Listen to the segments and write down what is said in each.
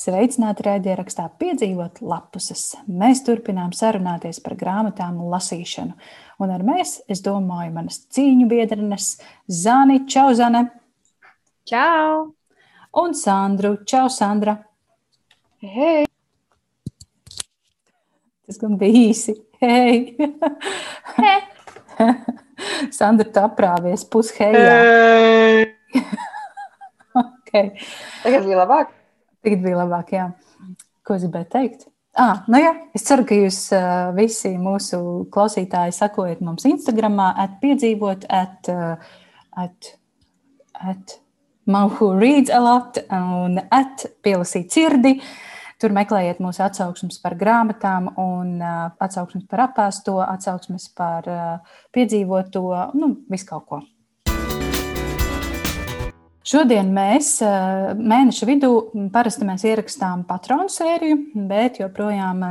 Sveicināti raidierakstā piedzīvot lapuses. Mēs turpinām sarunāties par grāmatām un lasīšanu. Un ar mēs, es domāju, manas cīņu biedrenes Zani, Čau, Zane! Čau! Un Sandru, Čau, Sandra! Hei! Tas gan bija īsi. Hei! Hei! Sandra, tu aprāvies pushējā. Hei! okay. Tagad bija labāk? Tagad bija labāk, jā. Ko es gribēju teikt? Ah, nu jā, es ceru, ka jūs uh, visi mūsu klausītāji sakojat mums Instagram, atpiedzīvot, at, uh, at, at man who reads a lot un at pielasīt sirdi. Tur meklējiet mūsu atsauksmes par grāmatām, un uh, atsauksmes par apēsto, atsauksmes par uh, piedzīvoto, nu, visu kaut ko. Šodien mēs mēneša vidū parasti mēs ierakstām patronu sēriju, bet joprojām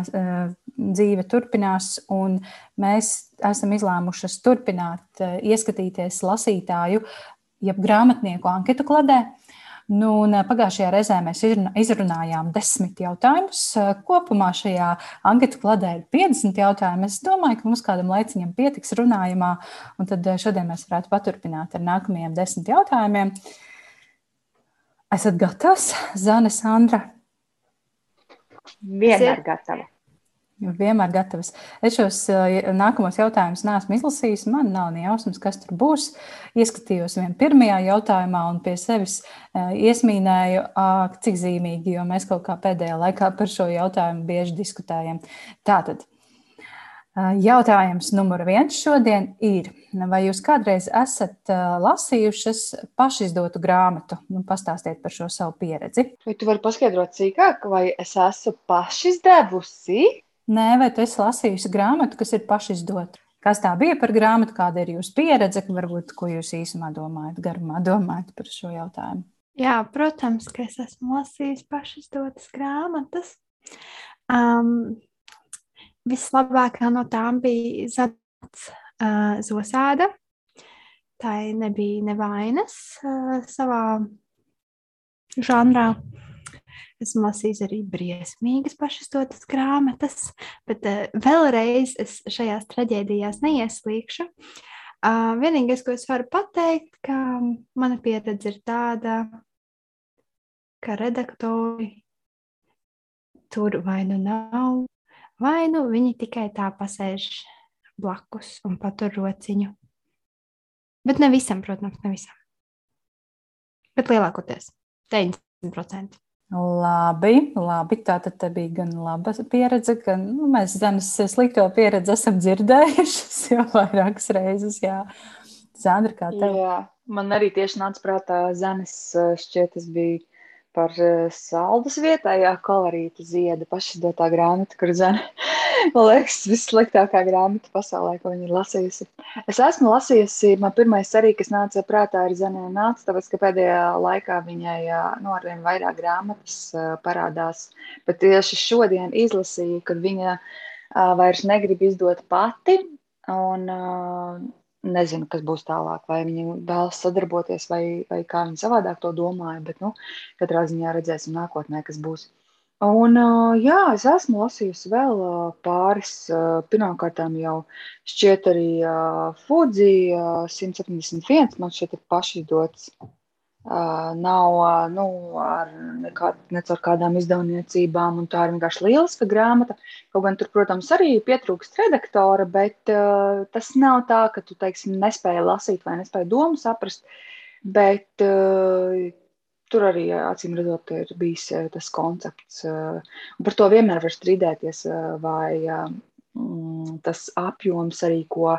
dzīve turpinās, un mēs esam izlēmušas turpināt, ieskatīties lasītāju, jeb grāmatnieku anketu kladē. Nu, pagājušajā reizē mēs izrunājām desmit jautājumus. Kopumā šajā anketu kladē ir 50 jautājumi. Es domāju, ka mums kādam laiciņam pietiks runājumā, un tad šodien mēs varētu paturpināt ar nākamajiem desmit jautājumiem. Uh, Esat gatavs, Zana, Sandra? Vienmēr gatava. Vienmēr gatavs. Es šos eh, nākamos jautājumus neesmu izlasījis. Man nav ne jausmas, kas tur būs. Ieskatījos vienā pirmajā jautājumā un pie sevis eh, iesmīnēju, cik zīmīgi, jo mēs kaut kā pēdējā laikā par šo jautājumu bieži diskutējam. Tātad, Jautājums numur viens šodien ir, vai jūs kādreiz esat lasījušas pašizdotu grāmatu? Nu, pastāstiet par šo savu pieredzi. Vai tu vari paskaidrot sīkāk, vai es esmu pašizdevusi? Nē, vai tu esi lasījusi grāmatu, kas ir pašizdota? Kas tā bija par grāmatu, kāda ir jūsu pieredze, varbūt ko jūs īsumā domājat, garumā domājat par šo jautājumu? Jā, protams, ka es esmu lasījusi pašizdotas grāmatas. Um, Vislabākā no tām bija Zats uh, Zosāda. Tā nebija nevainas uh, savā žanrā. Esmu lasījis arī briesmīgas pašizdotas grāmatas, bet uh, vēlreiz es šajās traģēdijās neieslīgšu. Uh, vienīgais, ko es varu pateikt, ka mana pieredze ir tāda, ka redaktori tur vai nu nav vai nu viņi tikai tā pasēž blakus un patur rociņu. Bet ne visam, protams, ne visam. Bet lielākoties 90%. Labi, labi. Tā tad bija gan laba pieredze, gan nu, mēs zemes slikto pieredzi esam dzirdējušas jau vairākas reizes. Jā. Zandra, kā tev? Jā, man arī tieši nāca prātā zemes šķiet, tas bija par uh, saldus vietā, jā, kolorīta zieda pašizdotā grāmata, kur zina, man liekas, vissliktākā grāmata pasaulē, ko viņa ir lasījusi. Es esmu lasījusi, man pirmais arī, kas nāca prātā, ir Zanē nāca, tāpēc, ka pēdējā laikā viņai, nu, arvien vairāk grāmatas uh, parādās, bet tieši šodien izlasīju, kad viņa vairs negrib izdot pati, un nezinu, kas būs tālāk, vai viņi vēlas sadarboties, vai, vai kā viņi savādāk to domāja. Bet, nu, katrā ziņā redzēsim nākotnē, kas būs. Un, jā, es esmu lasījusi vēl pāris. Pirmkārt, jau šķiet, arī Fuji 171. man šķiet, ir pašizdots nav nu, ar nekā, nec ar kādām izdevniecībām, un tā ir vienkārši lieliska grāmata. Kaut gan tur, protams, arī pietrūkst redaktora, bet uh, tas nav tā, ka tu, teiksim, nespēji lasīt vai nespēji domu saprast, bet uh, tur arī, acīm redzot, ir bijis tas koncepts. Par to vienmēr var strīdēties, vai uh, tas apjoms arī, ko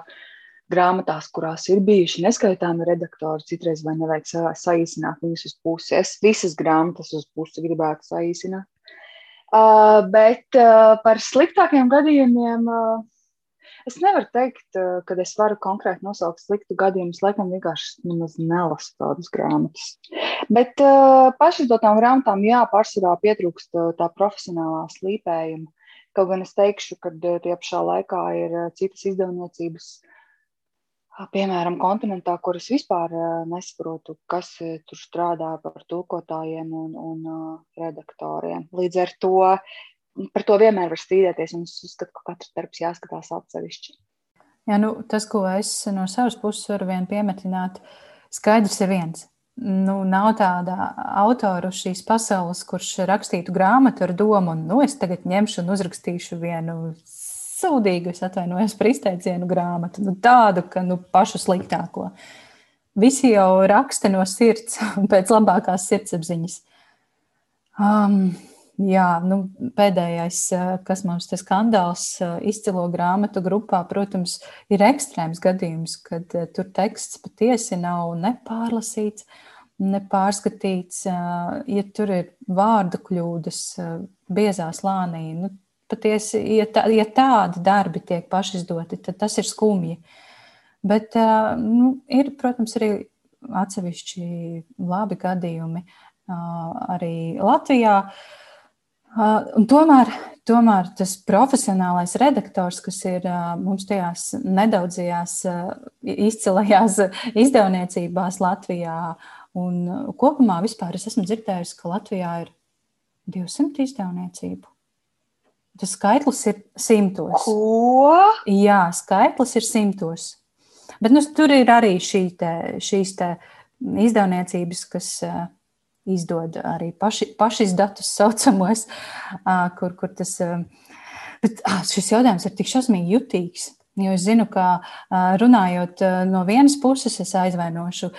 grāmatās, kurās ir bijuši neskaitāmi redaktori, citreiz vai nevajag sa saīsināt viņus uz pusi. Es visas grāmatas uz pusi gribētu saīsināt. Uh, bet uh, par sliktākiem gadījumiem uh, es nevaru teikt, uh, ka es varu konkrēti nosaukt sliktu gadījumu. Es laikam vienkārši nemaz nelasu tādas grāmatas. Bet uh, pašizdotām grāmatām, jā, pārsvarā pietrūkst uh, tā profesionālā slīpējuma. Kaut gan es teikšu, ka uh, tie pašā laikā ir uh, citas izdevniecības, piemēram, kontinentā, kuras vispār nesaprotu, kas tur strādā par tulkotājiem un, un redaktoriem. Līdz ar to par to vienmēr var strīdēties, un es uzskatu, ka katrs darbs jāskatās atsevišķi. Jā, nu, tas, ko es no savas puses varu vien piemetināt, skaidrs ir viens. Nu, nav tāda autora šīs pasaules, kurš rakstītu grāmatu ar domu, un nu, es tagad ņemšu un uzrakstīšu vienu sūdīgu, es atvainojos par izteicienu grāmatu, nu, tādu, ka nu, pašu sliktāko. Visi jau raksta no sirds, pēc labākās sirdsapziņas. Um, jā, nu, pēdējais, kas mums te skandāls izcilo grāmatu grupā, protams, ir ekstrēms gadījums, kad tur teksts patiesi nav nepārlasīts, nepārskatīts. Ja tur ir vārdu kļūdas, biezā slānī, nu, patiesi, ja, tā, ja tādi darbi tiek pašizdoti, tad tas ir skumji. Bet nu, ir, protams, arī atsevišķi labi gadījumi arī Latvijā. Un tomēr, tomēr tas profesionālais redaktors, kas ir mums tajās nedaudzajās izcilajās izdevniecībās Latvijā, un kopumā vispār es esmu dzirdējusi, ka Latvijā ir 200 izdevniecību. Tas skaitlis ir simtos. Ko? Jā, skaitlis ir simtos. Bet nu, tur ir arī šī te, šīs te izdevniecības, kas uh, izdod arī paši, pašizdatus saucamos, uh, kur, kur tas. Uh, bet uh, šis jautājums ir tik šausmīgi jutīgs. Jo es zinu, ka runājot no vienas puses, es aizvainošu,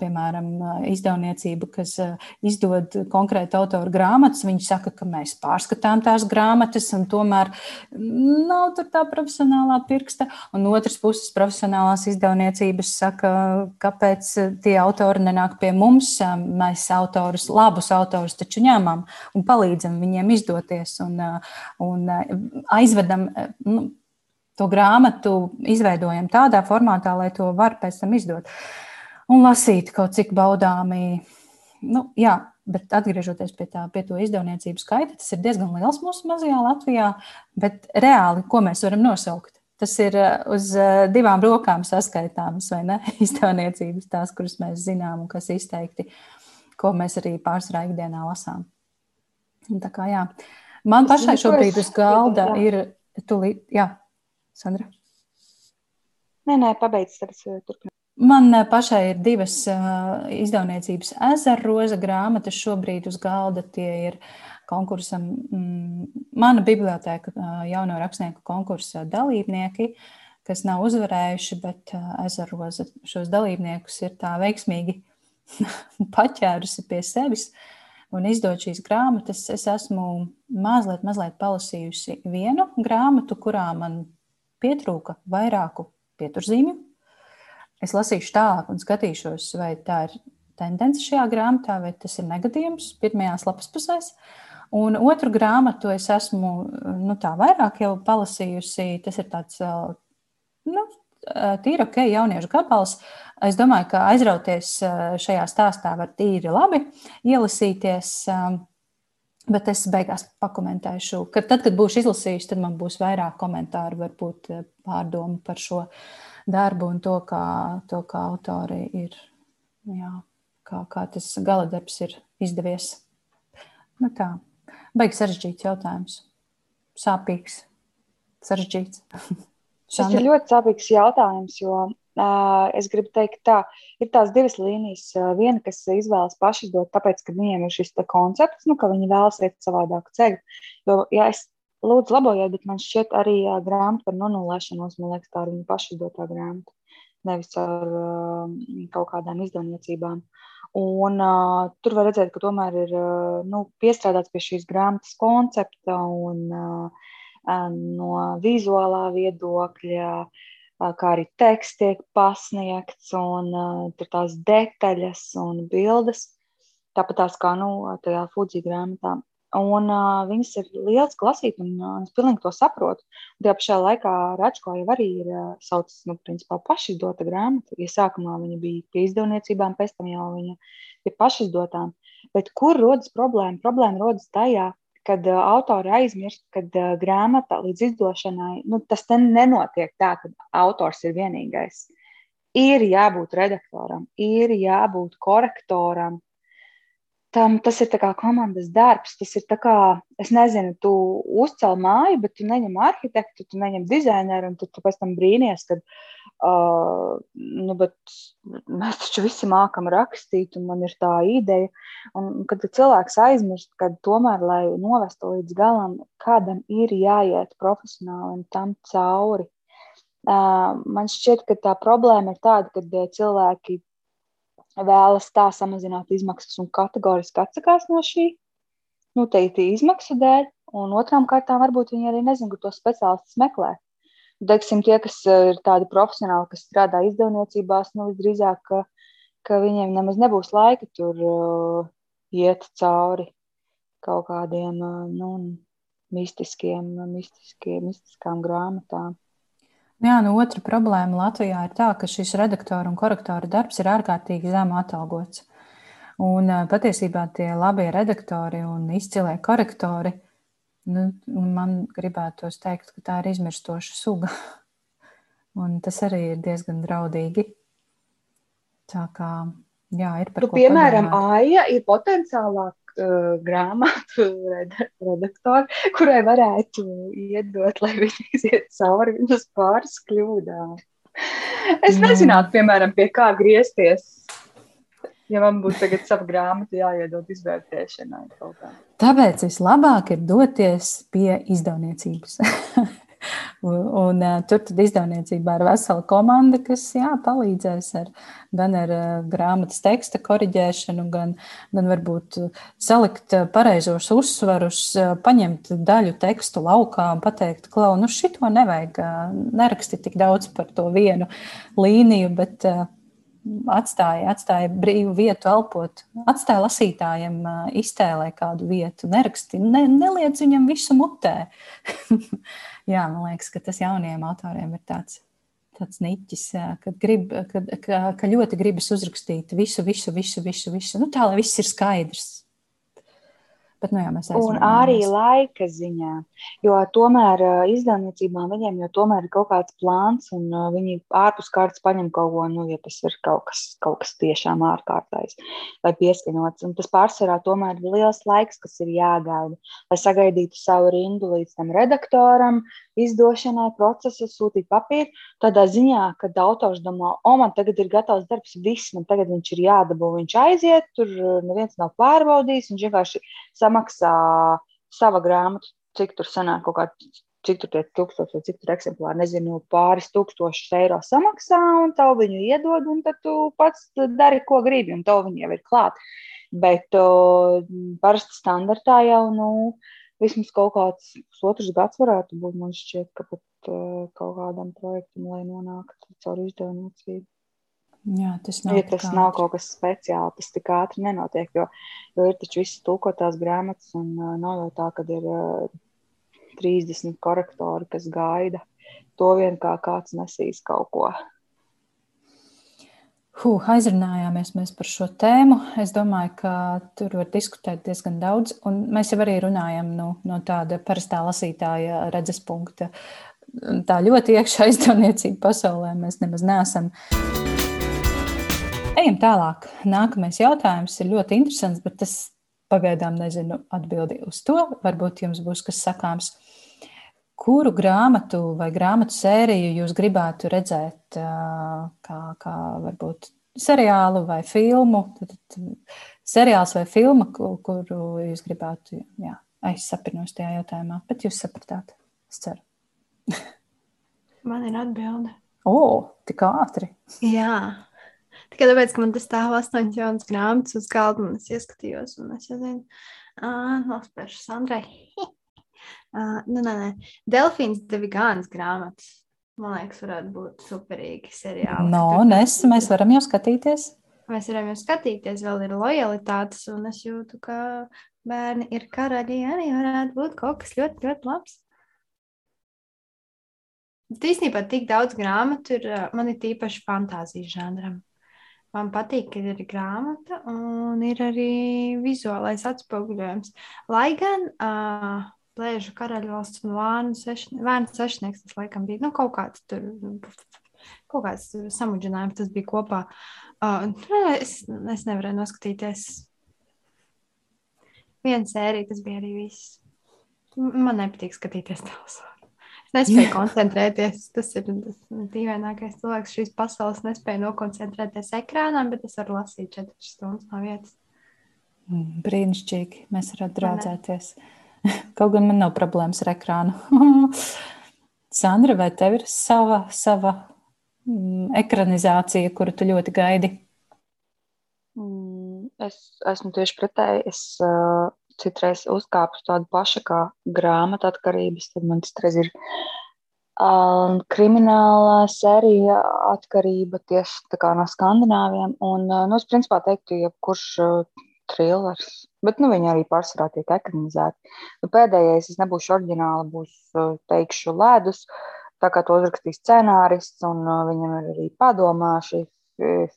piemēram, izdevniecību, kas izdod konkrētu autoru grāmatas. Viņi saka, ka mēs pārskatām tās grāmatas, un tomēr nav tur tā profesionālā pirksta. Un otrs puses, profesionālās izdevniecības saka, kāpēc tie autori nenāk pie mums. Mēs autorus, labus autorus taču ņemam un palīdzam viņiem izdoties un, un aizvedam. Nu, to grāmatu izveidojam tādā formātā, lai to var pēc tam izdot un lasīt kaut cik baudāmi. Nu, jā, bet atgriežoties pie tā, pie to izdevniecību skaita, tas ir diezgan liels mūsu mazajā Latvijā, bet reāli, ko mēs varam nosaukt? Tas ir uh, uz uh, divām rokām saskaitāmas, vai ne? Izdevniecības, tās, kuras mēs zinām un kas izteikti, ko mēs arī pārsvarā ikdienā lasām. Un tā kā jā. Man pašai šobrīd uz galda ir tūlīt, jā, Sandra? Nē, nē, pabeidz tagad eh, turpināt. Man eh, pašai ir divas uh, izdevniecības ezera roza grāmatas šobrīd uz galda. Tie ir konkursam, mm, mana biblioteka uh, jauno rakstnieku konkursa dalībnieki, kas nav uzvarējuši, bet ezera roza šos dalībniekus ir tā veiksmīgi paķērusi pie sevis un izdot šīs grāmatas. Es esmu mazliet, mazliet palasījusi vienu grāmatu, kurā man pietrūka vairāku pieturzīmju. Es lasīšu tālāk un skatīšos, vai tā ir tendence šajā grāmatā, vai tas ir negadījums pirmajās lapas pusēs. Un otru grāmatu es esmu nu, vairāk jau palasījusi. Tas ir tāds nu, tīri ok, jauniešu gabals. Es domāju, ka aizrauties šajā stāstā var tīri labi ielasīties. Bet es beigās pakomentēšu, ka tad, kad būšu izlasījusi, tad man būs vairāk komentāru, varbūt eh, pārdomu par šo darbu un to, kā, to, kā autori ir, jā, kā, kā tas gala darbs ir izdevies. Nu tā, beigas sarežģīts jautājums. Sāpīgs, sarežģīts. Tas ir ļoti sāpīgs jautājums, jo Es gribu teikt, tā ir tās divas līnijas. Viena, kas izvēlas pašizdot, tāpēc, ka viņiem ir šis koncepts, nu, ka viņi vēlas iet savādāku ceļu. Jo, ja es lūdzu labojiet, bet man šķiet arī grāmata par nonulēšanos, man liekas, tā ir viņa pašizdotā grāmata, nevis ar kaut kādām izdevniecībām. Un, uh, tur var redzēt, ka tomēr ir uh, nu, piestrādāts pie šīs grāmatas koncepta un uh, no vizuālā viedokļa. Uh, kā arī teksts tiek pasniegts, un tur tās detaļas un bildes, tāpat tās kā nu, tajā Fuji grāmatā. Un uh, viņas ir liels lasīt, un uh, es pilnīgi to saprotu. Un tajā pašā laikā Račko jau arī ir uh, sauc, nu, principā pašizdota grāmata. Ja sākumā viņa bija pie izdevniecībām, pēc tam jau viņa ir pašizdotām. Bet kur rodas problēma? Problēma rodas tajā, kad uh, autori aizmirst, ka uh, grāmata līdz izdošanai, nu, tas nenotiek tā, ka autors ir vienīgais. ir jābūt redaktoram, ir jābūt korektoram. Tam, tas ir komandas darbs. Tas ir kā, es nezinu, tu uzcēl māju, bet tu neņem arhitektu, tu neņem dizaineru, un tu, tu pēc tam brīnies, ka uh, nu, mēs taču visi mākam rakstīt, un man ir tā ideja. Un, kad cilvēks aizmirst, ka tomēr, lai novestu līdz galam, kādam ir jāiet profesionāli tam cauri. Man šķiet, ka tā problēma ir tāda, ka cilvēki vēlas tā samazināt izmaksas un kategoriski atsakās no šī, nu, teikti, izmaksu dēļ, un otrām kārtām varbūt viņi arī nezina, kur to speciālistus meklē. Teiksim, tie, kas ir tādi profesionāli, kas strādā izdevniecībās, nu, visdrīzāk, ka, ka viņiem nemaz nebūs laika tur uh, iet cauri kaut kādiem uh, nu, mistiskiem, mistiskiem, mistiskām grāmatām. Jā, nu otra problēma Latvijā ir tā, ka šis redaktora un korektora darbs ir ārkārtīgi zemu atalgots. Un patiesībā tie labie redaktori un izcilie korektori, nu, man gribētos teikt, ka tā ir izmirstoša suga. Un tas arī ir diezgan draudīgi. Tā kā, jā, ir par tu, ko Piemēram, padomāt. Aija ir potenciālāk uh, grāmatu redaktori, kurai varētu iedot, lai viņi iziet cauri viņas pāris kļūdām. Es mm. nezinātu, piemēram, pie kā griezties. Ja man būtu tagad sava grāmata jāiedod izvērtēšanai. Tāpēc vislabāk ir doties pie izdevniecības. Un, uh, tur tad izdevniecībā ir vesela komanda, kas jā, palīdzēs ar, gan ar uh, grāmatas teksta korģēšanu, gan, gan varbūt salikt pareizos uzsvarus, uh, paņemt daļu tekstu laukā un pateikt, klau, nu šito nevajag, uh, neraksti tik daudz par to vienu līniju, bet uh, atstāja, atstāja brīvu vietu elpot, atstāja lasītājiem iztēlē kādu vietu, neraksti, ne, neliec viņam visu mutē. jā, man liekas, ka tas jaunajiem autoriem ir tāds. Tāds niķis, kad, grib, kad, ka, ka ļoti gribas uzrakstīt visu, visu, visu, visu, visu. Nu, tā lai viss ir skaidrs. Bet, nu, jā, un arī laika ziņā, jo tomēr izdevniecībām viņiem jau tomēr ir kaut kāds plāns, un viņi ārpus kārtas paņem kaut ko, nu, ja tas ir kaut kas, kaut kas tiešām ārkārtais vai pieskaņots. Un tas pārsvarā tomēr ir liels laiks, kas ir jāgaida, lai sagaidītu savu rindu līdz tam redaktoram, izdošanai, procesam, sūtīt papīru. Tādā ziņā, kad autors domā, o, man tagad ir gatavs darbs, viss, man tagad viņš ir jādabū, viņš aiziet, tur neviens nav pārbaudījis, viņš vienkārši samaksā savu grāmatu, cik tur sanāk kaut kādā cik tur tie tūkstoši vai cik tur eksemplāri, nezinu, pāris tūkstošus eiro samaksā, un tev viņu iedod, un tad tu pats dari, ko gribi, un tev viņi jau ir klāt. Bet uh, parasti standartā jau, nu, vismaz kaut kāds otrs gads varētu būt, man šķiet, ka pat uh, kaut kādam projektam, lai nonāktu caur izdevniecību. Jā, tas nav, ja tas ātri. nav kaut kas speciāls. Tas tik ātri nenotiek, jo, jo ir taču visas tulkotās grāmatas, un uh, nav jau tā, ka ir uh, 30 korektori, kas gaida to vien, kā kāds nesīs kaut ko. Huh, aizrunājāmies mēs par šo tēmu. Es domāju, ka tur var diskutēt diezgan daudz. Un mēs jau arī runājam nu, no tāda parastā lasītāja redzes punkta. Tā ļoti iekšā izdevniecība pasaulē mēs nemaz neesam. Ejam tālāk. Nākamais jautājums ir ļoti interesants, bet es pagaidām nezinu atbildi uz to. Varbūt jums būs kas sakāms. Kuru grāmatu vai grāmatu sēriju jūs gribētu redzēt, kā, kā varbūt seriālu vai filmu? Tad, seriāls vai filma, kuru jūs gribētu, jā, aizsapinos tajā jautājumā, bet jūs sapratāt, es ceru. Man ir atbilde. O, tik ātri. Jā. Tikai tāpēc, ka man tas stāv astoņas jaunas grāmatas uz galda, un es ieskatījos, un es jau zinu, uh, nospēršu Sandrai. uh, nu, nē, nē. Delfīns devi gānas grāmatas. Man liekas, varētu būt superīgi seriāli. No, nes, mēs varam jau skatīties. Mēs varam jau skatīties, vēl ir lojalitātes, un es jūtu, ka bērni ir karaļi. Arī varētu būt kaut kas ļoti, ļoti labs. Bet īstenībā tik daudz grāmatu ir, man ir tīpaši fantāzijas žanram. Man patīk, ka ir grāmata un ir arī vizuālais atspoguļojums. Lai gan uh, Plēžu karaļvalsts un Vānu sešnieks, Vānu sešnieks tas laikam bija nu, kaut kāds tur kaut kāds samudžinājums, tas bija kopā. Uh, es, es nevarēju noskatīties. Viena sērija, tas bija arī viss. Man nepatīk skatīties televizoru. Es nespēju koncentrēties. Tas ir tas dīvainākais cilvēks šīs pasaules. Nespēju nokoncentrēties ekrānā, bet es varu lasīt 4 stundas no vietas. Mm, brīnišķīgi. Mēs varam draudzēties. Kaut gan man nav problēmas ar ekrānu. Sandra, vai tev ir sava, sava mm, ekranizācija, kuru tu ļoti gaidi? Mm, es esmu tieši pretēji. Es uh, citreiz uzkāpu tādu pašu kā grāmatu atkarības, tad man citreiz ir uh, krimināla sērija atkarība tieši no skandināviem. Un, uh, nu, es principā teiktu, jebkurš uh, trilers, bet nu, viņi arī pārsvarā tiek ekranizēti. Nu, pēdējais, es nebūšu oriģināli, būs, uh, teikšu, ledus, tā kā to uzrakstīs scenārists, un uh, viņam ir arī padomā šī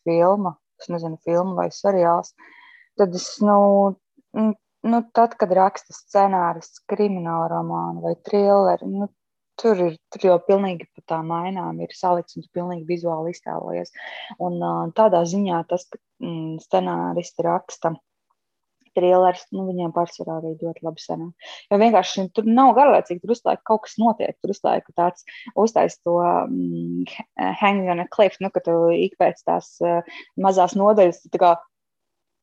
filma, es nezinu, filma vai seriāls. Tad es, nu, nu tad, kad raksta scenārists krimināla romānu vai trilleru, nu, Tur ir tur jau pilnīgi pa tā mainām, ir salikts un tu pilnīgi vizuāli iztēlojies. Un tādā ziņā tas, ka mm, scenāristi raksta trilers, nu, viņiem pārsvarā arī ļoti labi sanāk. Jo vienkārši tur nav garlaicīgi, tur uzlaik kaut kas notiek, tur uzlaik tāds uztais to um, hang on a cliff, nu, ka tu ik pēc tās uh, mazās nodaļas, tā kā,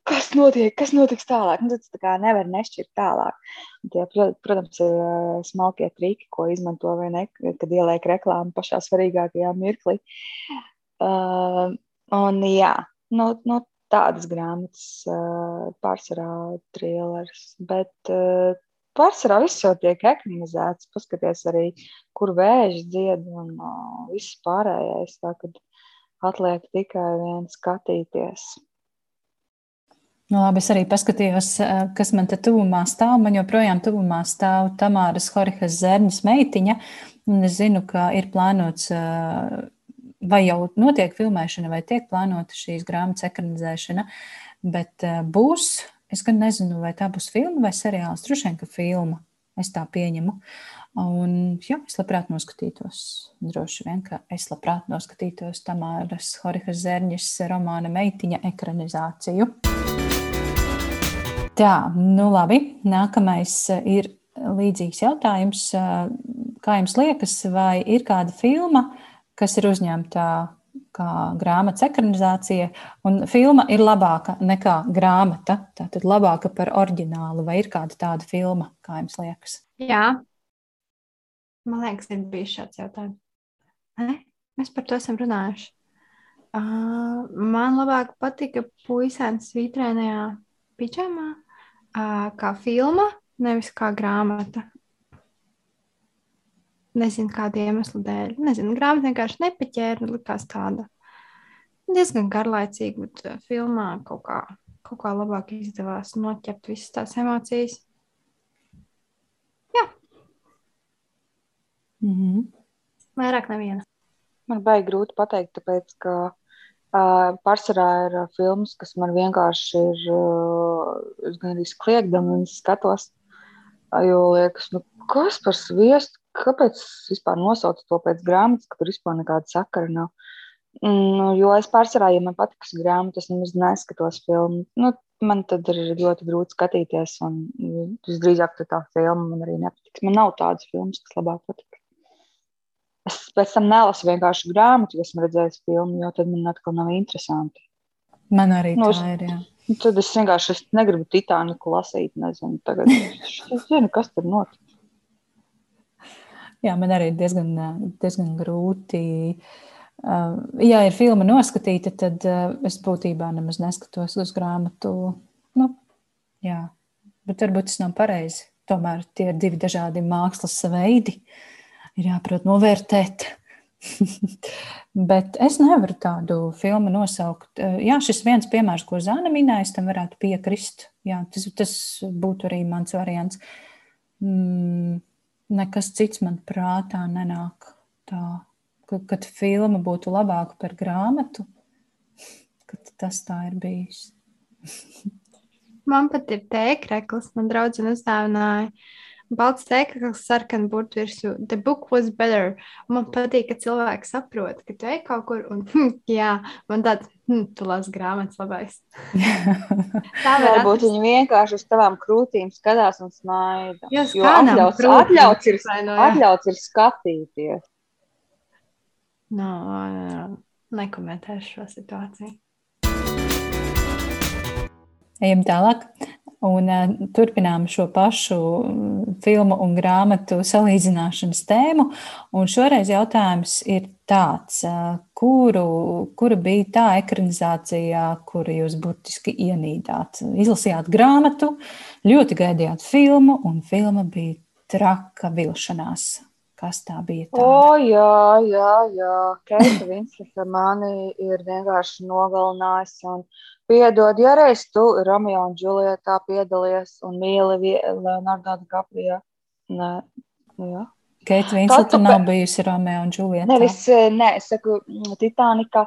kas notiek, kas notiks tālāk, nu, tas tā kā nevar nešķirt tālāk. Un tie, protams, ir uh, smalkie triki, ko izmanto vai ne, kad ieliek reklāmu pašā svarīgākajā mirklī. Uh, un jā, nu, nu, tādas grāmatas, pārsvarā trilers. Bet pārsvarā viss jau tiek ekranizēts. Paskaties arī, kur vēža dzied un viss pārējais. Tā atliek tikai vien skatīties. Nu, labi, es arī paskatījos, kas man te tuvumā stāv. Man joprojām tuvumā stāv Tamāras Horihas Zērņas meitiņa. Un es zinu, ka ir plānots vai jau notiek filmēšana, vai tiek plānota šīs grāmatas ekranizēšana, bet uh, būs. Es gan nezinu, vai tā būs filma vai seriāls. Droši vien, ka filma. Es tā pieņemu. Un, jā, es labprāt noskatītos. Droši vien, ka es labprāt noskatītos Tamāras Horihas Zērņas romāna Meitiņa ekranizāciju. Tā, nu labi. Nākamais ir līdzīgs jautājums. Kā jums liekas, vai ir kāda filma, kas ir uzņemta kā grāmatas ekranizācija, un filma ir labāka nekā grāmata. Tātad labāka par oriģinālu, vai ir kāda tāda filma, kā jums liekas? Jā, man liekas, ir bijis šāds jautājums. Ne? Mēs par to esam runājuši. Uh, man labāk patika puisēns svītrēnajā pičamā, kā filma, nevis kā grāmata. Nezinu, kāda iemesla dēļ. Nezinu, grāmata vienkārši nepaķēra, likās tāda diezgan garlaicīga, bet filmā kaut kā, kaut kā labāk izdevās noķert visas tās emocijas. Jā. Mm -hmm. Vairāk neviena. Man baigi grūti pateikt, tāpēc, ka pārsvarā ir filmas, kas man vienkārši ir, uh, gan arī kliegdami un skatos, uh, jo liekas, nu, kas par sviestu, kāpēc vispār nosauc to pēc grāmatas, ka tur vispār nekāda sakara nav. Mm, jo es pārsvarā, ja man patiks grāmata, es nemaz neskatos filmu. Nu, man tad ir ļoti grūti skatīties, un visdrīzāk tā filma man arī nepatiks. Man nav tādas filmas, kas labāk patīk. Es pēc tam nelasu vienkārši grāmatu, jo esmu redzējis filmu, jo tad man atkal nav interesanti. Man arī nu, tā ir. Jā. Tad es vienkārši es negribu Titaniku lasīt. Nezinu, tagad es zinu, kas tur notiek. Jā, man arī ir diezgan, diezgan grūti. Ja ir filma noskatīta, tad es būtībā nemaz neskatos uz grāmatu. Nu, jā, bet varbūt tas nav pareizi. Tomēr tie ir divi dažādi mākslas veidi. Ir jāprot novērtēt. Bet es nevaru tādu filmu nosaukt. Jā, šis viens piemērs, ko Zana minēja, tam varētu piekrist. Jā, tas, tas būtu arī mans variants. Mm, nekas cits man prātā nenāk tā, ka, kad filma būtu labāka par grāmatu, kad tas tā ir bijis. man pat ir tēkreklis, man draudzene uzdāvināja balts teikums, sarkana burbuļu virsū. The book was better. Man patīk, ka cilvēki saprot, ka tu ej kaut kur un jā, man tāds, hm, tu lasi grāmatas labais. Tā varbūt viņi vienkārši uz tavām krūtīm skatās un smaida. Jo Jo atļauts, atļauts, ir, no, atļauts ir skatīties. no, no, nekomentēšu šo situāciju. Ejam tālāk. Un, uh, turpinām šo pašu mm, filmu un grāmatu salīdzināšanas tēmu. Un šoreiz jautājums ir tāds, uh, kuru, kura bija tā ekranizācija, kuru jūs būtiski ienīdāt? Izlasījāt grāmatu, ļoti gaidījāt filmu, un filma bija traka vilšanās. Kas tā bija? O, Tāda? jā, jā, jā. Keita Vinslika mani ir vienkārši nogalinājusi. Un piedod, ja reiz tu Romeo un Džulietā piedalies un mīli Leonardo DiCaprio. Nē, nu jā. Keita Vinsleta tu nav bijusi Romeo un Džulieta. Nevis, eh, nē, es saku, mm, Titanika.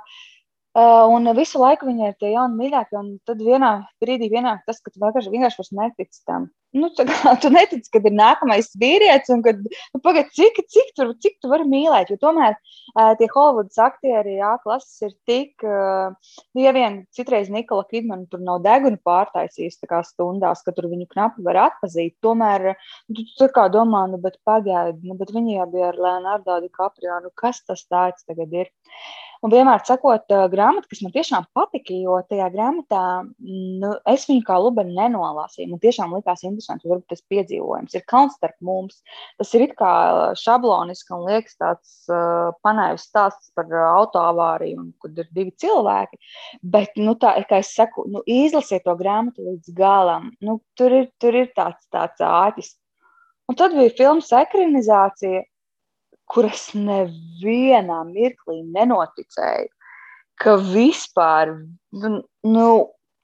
Uh, un visu laiku viņai ir tie jauni mīļākie, un tad vienā brīdī vienāk tas, ka tu vienkārši, vienkārši vairs netici tam. Nu, kā, tu netici, kad ir nākamais vīrietis, un kad, nu, pagad, cik, cik, tur, cik tu vari mīlēt, jo tomēr uh, tie Hollywoods aktieri, jā, klases ir tik, uh, nu, ja vien citreiz Nikola Kidmana tur nav deguna pārtaisījis stundās, ka tur viņu knapi var atpazīt, tomēr, nu, tu tā kā domā, nu, bet pagaidi, nu, bet viņi jau bija ar Leonardo DiCaprio, nu, kas tas tāds tagad ir? Un vienmēr sakot, uh, grāmatu, kas man tiešām patika, jo tajā grāmatā nu, es viņu kā lubeni nenolasīju. Man tiešām likās interesanti, varbūt tas piedzīvojums ir kauns starp mums. Tas ir it kā šabloniski un liekas tāds uh, panējums stāsts par autoavāriju, kad ir divi cilvēki. Bet, nu, tā, kā es saku, nu, izlasiet to grāmatu līdz galam. Nu, tur, ir, tur ir tāds, tāds āķis. Un tad bija filmas ekranizācija, kuras nevienā mirklī nenoticēju, ka vispār nu, nu,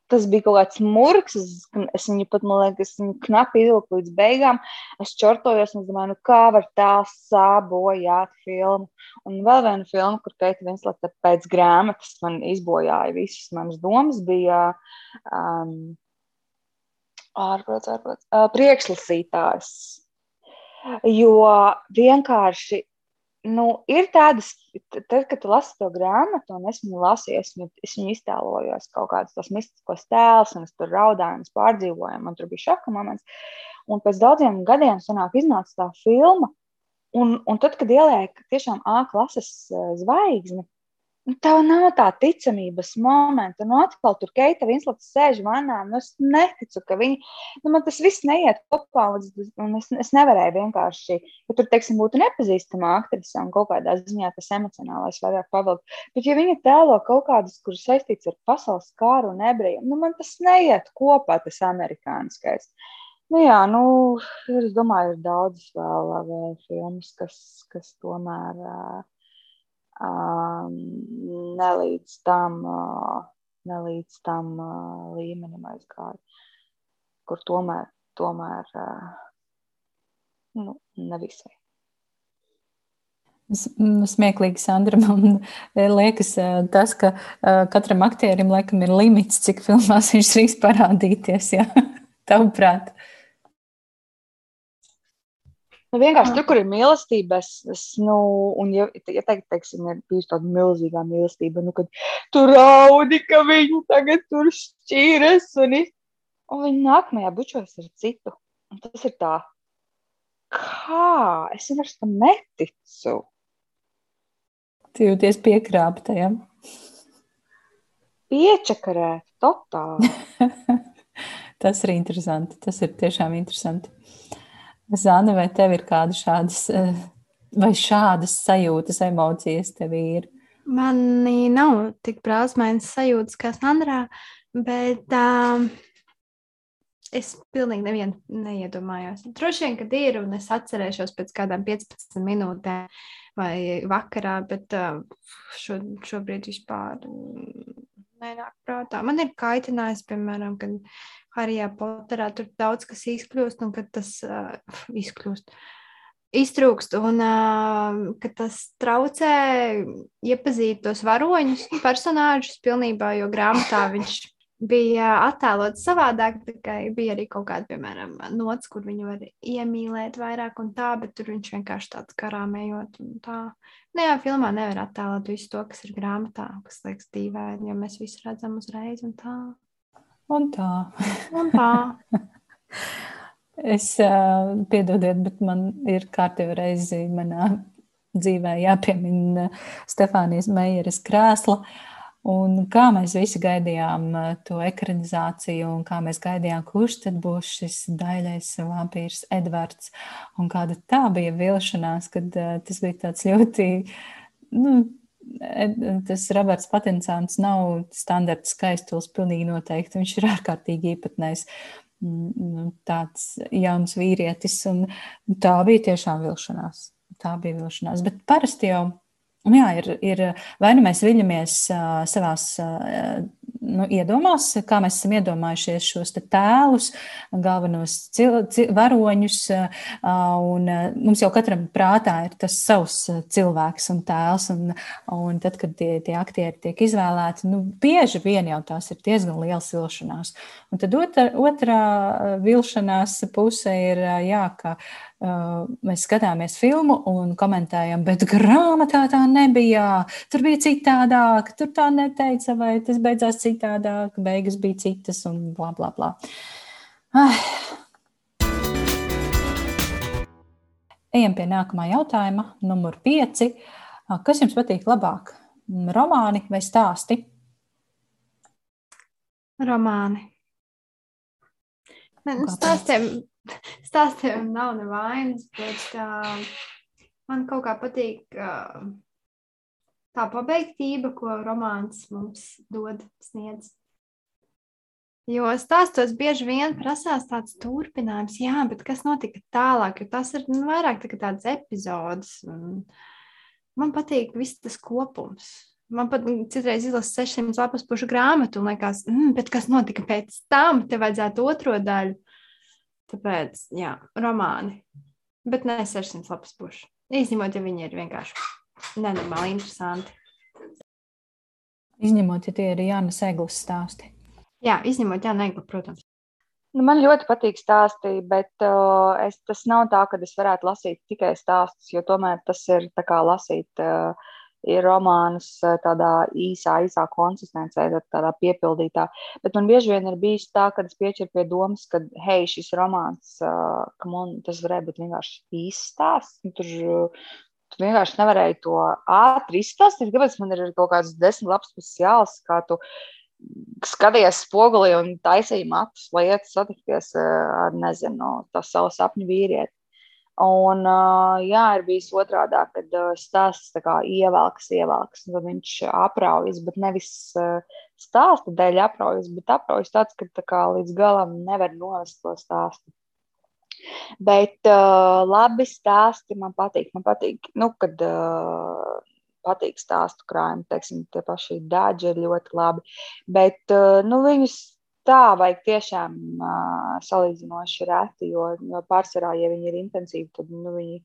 tas bija kaut kāds murgs. Es, es viņu pat, man liekas, knapi izvilku līdz beigām. Es čortojos un domāju, nu, kā var tā sabojāt filmu. Un vēl viena filma, kur Keita Vinsleta pēc grāmatas man izbojāja visas manas domas, bija um, ārprāts, ārprāts, uh, priekšlasītājs. Jo vienkārši nu, ir tādas, tad, kad tu lasi to grāmatu, un es viņu lasīju, es viņu, es viņu iztēlojos kaut kādus tos mistiskos tēlus, un es tur raudāju, un es pārdzīvoju, man tur bija šoka moments. Un pēc daudziem gadiem sanāk iznāca tā filma, un, un tad, kad ieliek tiešām A klases zvaigzni, nu, tev nav tā ticamības momenta. Nu, atkal tur Keita Vinslets sēž vanā, nu, es neticu, ka viņi, nu, man tas viss neiet kopā, un es, es nevarēju vienkārši, ja tur, teiksim, būtu nepazīstama aktrise un kaut kādā ziņā tas emocionālais vairāk pavilkt. Bet, ja viņa tēlo kaut kādas, kuras saistīts ar pasaules kāru un ebrejiem, nu, man tas neiet kopā, tas amerikāniskais. Nu, jā, nu, es domāju, ir daudz vēl, vēl filmas, kas, kas tomēr uh, um, nelīdz tam, uh, nelīdz tam uh, līmenim aizgāja, kur tomēr, tomēr uh, nu, nevisai. Smieklīgi, Sandra. Man liekas, tas, ka katram aktierim laikam ir limits, cik filmās viņš drīkst parādīties. Ja? Tavuprāt. Nu, vienkārši tur, kur ir mīlestība, es, es nu, un, ja, ja teikt, teiksim, ir bijusi tāda milzīga mīlestība, nu, kad tur raudi, ka viņi tagad tur šķīras, un, un viņi nākamajā bučojas ar citu. Un tas ir tā, kā es vienkārši tam neticu. Tu jūties piekrāptajam. Piečakarēt, totāli. tas ir interesanti. Tas ir tiešām interesanti. Zana, vai tev ir kāda šādas, vai šādas sajūtas, emocijas tev ir? Manī nav tik brāzmainas sajūtas kā Sandrā, bet um, es pilnīgi nevienu neiedomājos. Droši vien, kad ir, un es atcerēšos pēc kādām 15 minūtēm vai vakarā, bet uh, šo, šobrīd vispār nenāk prātā. Man ir kaitinājis, piemēram, kad Harijā Poterā tur daudz kas izkļūst, un kad tas uh, izkļūst. Iztrūkst, un uh, ka tas traucē iepazīt tos varoņus, personāžus pilnībā, jo grāmatā viņš bija attēlots savādāk. Bija arī kaut kāda, piemēram, nots, kur viņu var iemīlēt vairāk un tā, bet tur viņš vienkārši tāds karāmējot un tā. Ne nu jau filmā nevar attēlot visu to, kas ir grāmatā, kas liekas dīvaini, jo mēs visi redzam uzreiz un tā. Un tā. Un tā. es uh, piedodiet, bet man ir kārtībā reizi manā dzīvē jāpiemina Stefānijas Meijeras krēsla. Uh, Un kā mēs visi gaidījām uh, to ekranizāciju, un kā mēs gaidījām, kurš tad būs šis daļais vampīrs Edvards. Un kāda tā bija vilšanās, kad uh, tas bija tāds ļoti, nu, tas Roberts Patinsāns nav standarts skaistuls, pilnīgi noteikti. Viņš ir ārkārtīgi īpatnējs mm, nu, tāds jauns vīrietis, un tā bija tiešām vilšanās. Tā bija vilšanās, bet parasti jau Un jā, ir, ir vai nu mēs viļamies uh, savās uh, nu, iedomās, kā mēs esam iedomājušies šos tēlus, galvenos cil, cil, varoņus, un mums jau katram prātā ir tas savs cilvēks un tēls, un, un tad, kad tie, tie aktieri tiek izvēlēti, nu, bieži vien jau tās ir diezgan liels vilšanās. Un tad otra, otrā vilšanās puse ir, jā, ka mēs skatāmies filmu un komentējam, bet grāmatā tā nebija. Tur bija citādāk, tur tā neteica, vai tas beidzās citādāk, beigas bija citas un bla bla bla. Ai. Ejam pie nākamā jautājuma, numur pieci. Kas jums patīk labāk? Romāni vai stāsti? Romāni. Stāstiem, stāstiem nav nevainas, bet uh, man kaut kā patīk uh, tā pabeigtība, ko romāns mums dod, sniedz. Jo stāstos bieži vien prasās tāds turpinājums, jā, bet kas notika tālāk, jo tas ir nu, vairāk tā tāds epizodes. Man patīk viss tas kopums. Man pat citreiz izlasa 600 lapas pušu grāmatu un liekas, mm, kas notika pēc tam, te vajadzētu otro daļu. Tāpēc, jā, romāni. Bet ne 600 lapas puši. Izņemot, ja viņi ir vienkārši nenormāli interesanti. Izņemot, ja tie ir Jānis Eglis stāsti. Jā, izņemot Jānis Eglis, protams. Nu, man ļoti patīk stāstī, bet uh, es, tas nav tā, ka es varētu lasīt tikai stāstus, jo tomēr tas ir kā lasīt uh, ir romānus eh, tādā īsā, īsā konsistencē, tādā piepildītā. Bet man bieži vien ir bijis tā, ka es piečeru pie domas, ka, hei, šis romāns, uh, man, tas varēja būt vienkārši īsts stāsts. Tur, tu vienkārši nevarēji to ātri izstāstīt. Kāpēc man ir kaut kāds desmit lapas puses jālasa, kā tu skaties spogulī un taisīji matus, lai iet satikties ar, nezinu, tā savu sapņu vīrieti. Un, jā, ir bijis otrādi, kad stāsts ievelkas, ievelkas, un viņš apraujas, bet nevis stāsta dēļ apraujas, bet apraujas tāds, ka tā kā līdz galam nevar novest to stāstu. Bet uh, labi stāsti man patīk. Man patīk, nu, kad uh, patīk stāstu krājumi, teiksim, tie paši daži ir ļoti labi. Bet uh, nu, viņus tā vajag tiešām uh, salīdzinoši reti, jo, jo pārsvarā, ja viņi ir intensīvi, tad nu, viņi,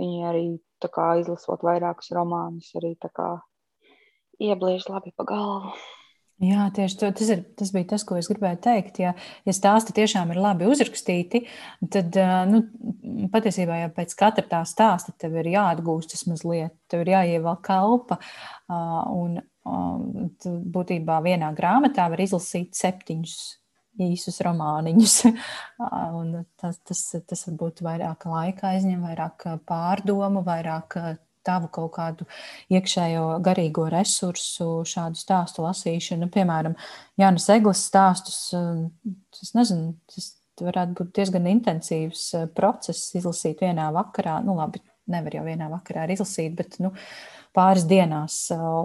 viņi arī kā, izlasot vairākus romānus, arī kā, iebliež labi pa galvu. Jā, tieši to, tas, ir, tas bija tas, ko es gribēju teikt. Ja, ja stāsti tiešām ir labi uzrakstīti, tad nu, patiesībā jau pēc katra tā stāsta tev ir jāatgūstas mazliet, tev ir jāievelk kalpa. Un, būtībā vienā grāmatā var izlasīt septiņus īsus romāniņus. tas, tas, tas varbūt vairāk laika aizņem, vairāk pārdomu, vairāk tavu kaut kādu iekšējo garīgo resursu, šādu stāstu lasīšanu. Piemēram, Jānis Eglis stāstus, tas nezinu, tas varētu būt diezgan intensīvs process izlasīt vienā vakarā. Nu, labi, nevar jau vienā vakarā izlasīt, bet, nu, pāris dienās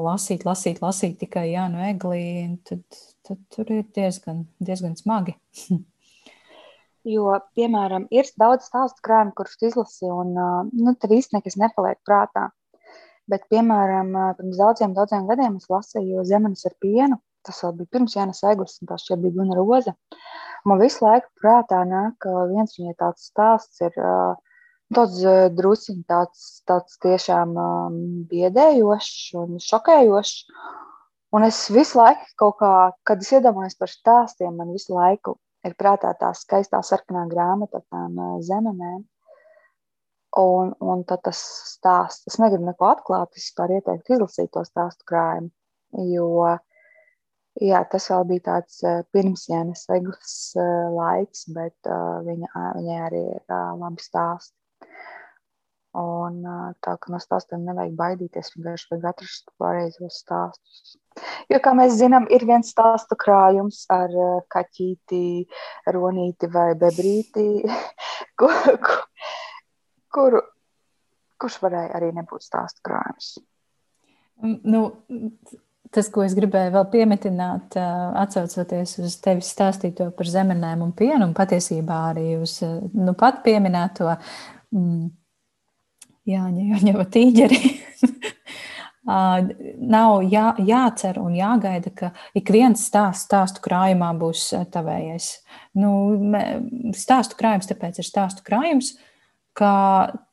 lasīt, lasīt, lasīt tikai Jānu Eglī, tad, tad tur ir diezgan, diezgan smagi. Jo, piemēram, ir daudz stāstu krājumu, kurus izlasīju, un nu, tur īstenībā nekas nepaliek prātā. Bet, piemēram, pirms daudziem, daudziem gadiem es lasīju Zemes ar pienu. Tas vēl bija pirms Jānis Eglis, un tas bija Guna Roza. Man visu laiku prātā nāk viens viņai tāds stāsts ir Tāds druskuļi tāds, tāds tiešām um, biedējošs un šokējošs. Un es visu laiku, kā, kad es iedomājos par stāstiem, man visu laiku ir prātā tā skaistā sarkanā grāmata ar tām zemenēm. Un, un tad tas stāsts, es negribu neko atklāt, es vispār ieteiktu izlasīt to stāstu krājumu, jo jā, tas vēl bija tāds pirms Jānis Eglis laiks, bet viņa, viņai arī ir labi stāsti. Un tā, ka no stāstiem nevajag baidīties, vienkārši vajag atrast pareizos stāstus. Jo, kā mēs zinām, ir viens stāstu krājums ar kaķīti, ronīti vai bebrīti, kur, kur, kurš varēja arī nebūt stāstu krājums. Nu, tas, ko es gribēju vēl piemetināt, atcaucoties uz tevis stāstīto par zemenēm un pienu, un patiesībā arī uz nu, pat pieminēto. Mm, Jāņa, Jāņa tīģeri. Nav jā, jācer un jāgaida, ka ik viens stāsts stāstu krājumā būs tavējais. Nu, stāstu krājums tāpēc ir stāstu krājums, ka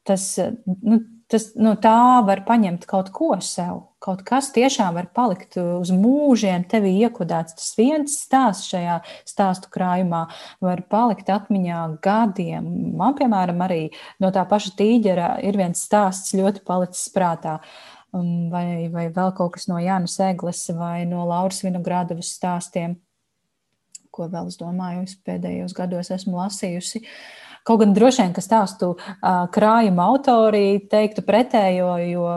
tas, nu, tas, no nu, tā var paņemt kaut ko sev. Kaut kas tiešām var palikt uz mūžiem, tevi iekodēts. Tas viens stāsts šajā stāstu krājumā var palikt atmiņā gadiem. Man, piemēram, arī no tā paša tīģera ir viens stāsts ļoti palicis prātā. Uh, vai, vai vēl kaut kas no Jānis Eglis vai no Lauras Vinogradovas stāstiem, ko vēl es domāju, es pēdējos gados esmu lasījusi. Kaut gan droši vien, ka stāstu krājuma autori teiktu pretējo, jo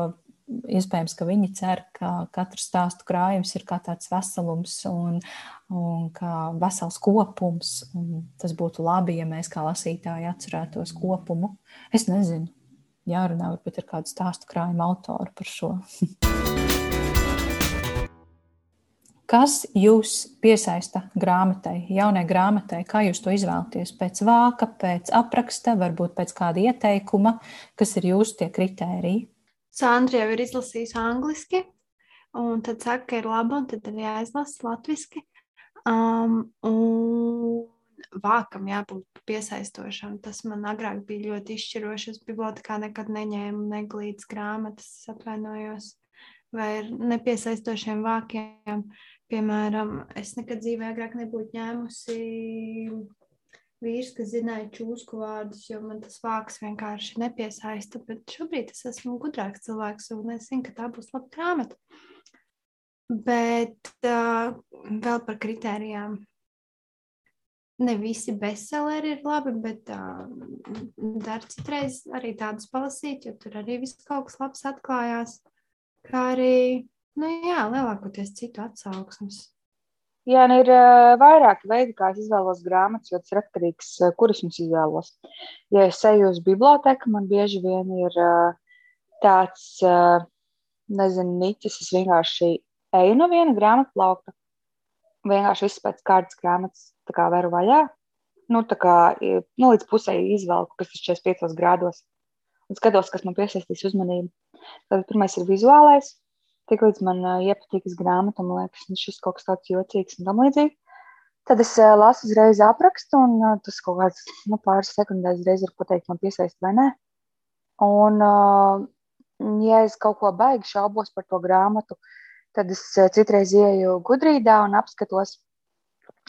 iespējams, ka viņi cer, ka katrs stāstu krājums ir kā tāds veselums un, un kā vesels kopums. Un tas būtu labi, ja mēs kā lasītāji atcerētos kopumu. Es nezinu jārunā varbūt ar kādu stāstu krājuma autoru par šo. Kas jūs piesaista grāmatai, jaunai grāmatai? Kā jūs to izvēlaties? Pēc vāka, pēc apraksta, varbūt pēc kāda ieteikuma, kas ir jūsu tie kritēriji? Sandra jau ir izlasījusi angliski, un tad saka, ka ir labi, un tad ir jāizlasa latviski. Um, un vākam jābūt piesaistošam. Tas man agrāk bija ļoti izšķiroši. Es bibliotekā nekad neņēmu neglītas grāmatas, atvainojos, vai ar nepiesaistošiem vākiem. Piemēram, es nekad dzīvē agrāk nebūtu ņēmusi vīrs, kas zināja čūsku vārdus, jo man tas vārks vienkārši nepiesaista. Bet šobrīd es esmu gudrāks cilvēks, un es zinu, ka tā būs laba grāmata. Bet uh, vēl par kritērijām ne visi bestselleri ir labi, bet uh, dar citreiz arī tādus palasīt, jo tur arī viss kaut kas labs atklājās. Kā arī, nu jā, lielākoties citu atsauksmes. Jā, nu ir uh, vairāki veidi, kā es izvēlos grāmatas, jo tas ir atkarīgs, uh, kuras es izvēlos. Ja es eju uz biblioteku, man bieži vien ir uh, tāds, nezinu, niķis, es vienkārši eju no viena grāmatu plaukta, vienkārši viss pēc kārtas grāmatas kā veru vaļā. Nu, kā, nu, līdz pusē izvelku, kas ir 45 grādos. Un skatos, kas man piesaistīs uzmanību. Tad pirmais ir vizuālais. Tik līdz man uh, iepatīkas grāmata, man liekas, nu, šis kaut kas tāds jocīgs un tam līdzīgi. Tad es uh, lasu uzreiz aprakstu, un uh, tas kaut kāds nu, pāris sekundēs uzreiz var pateikt, man piesaist vai nē. Un, uh, ja es kaut ko baigi šaubos par to grāmatu, tad es uh, citreiz ieju gudrībā un apskatos,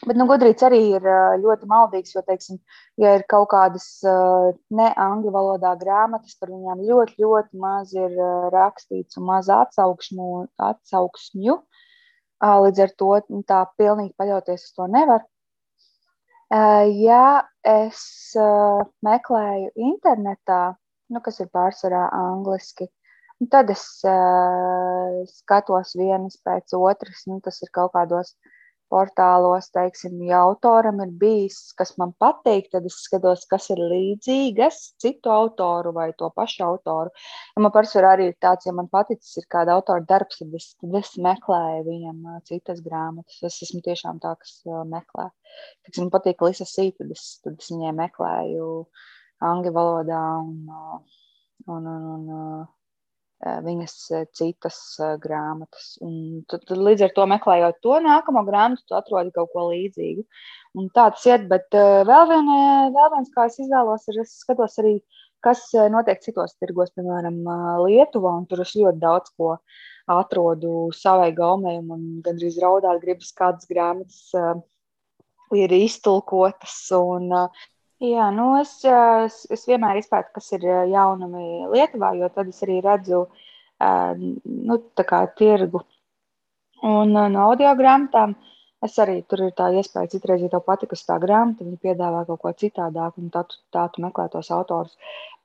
Bet nu, gudrīts arī ir ļoti maldīgs, jo, teiksim, ja ir kaut kādas ne angļu valodā grāmatas, par viņām ļoti, ļoti maz ir rakstīts un maz atsauksmju. Līdz ar to nu, tā pilnīgi paļauties uz to nevar. Ja es meklēju internetā, nu, kas ir pārsvarā angliski, tad es skatos vienas pēc otras, nu, tas ir kaut kādos uh, portālos, teiksim, ja autoram ir bijis, kas man patīk, tad es skatos, kas ir līdzīgas citu autoru vai to pašu autoru. Ja man pārsvarā arī ir tāds, ja man paticis ir kāda autora darbs, tad es, tad es meklēju viņam citas grāmatas. Es esmu tiešām tā, kas meklē. Kad man patīk Lisa Sī, tad es, tad es viņai meklēju angļu valodā un, un, un, un viņas citas grāmatas. Un tad, tad līdz ar to meklējot to nākamo grāmatu, tu atrodi kaut ko līdzīgu. Un tā tas iet, bet vēl, vien, vēl viens, kā es izvēlos, ir, es skatos arī, kas notiek citos tirgos, piemēram, Lietuvā, un tur es ļoti daudz ko atrodu savai gaumei, un gandrīz raudāt gribas kādas grāmatas ir iztulkotas. Un, Jā, nu es, es, es vienmēr izpētu, kas ir jaunumi Lietuvā, jo tad es arī redzu nu, tirgu. Un no audio grāmatām es arī tur ir tā iespēja, citreiz, ja tev patikas tā grāmata, viņi piedāvā kaut ko citādāku, un tā, tā tu meklē tos autors.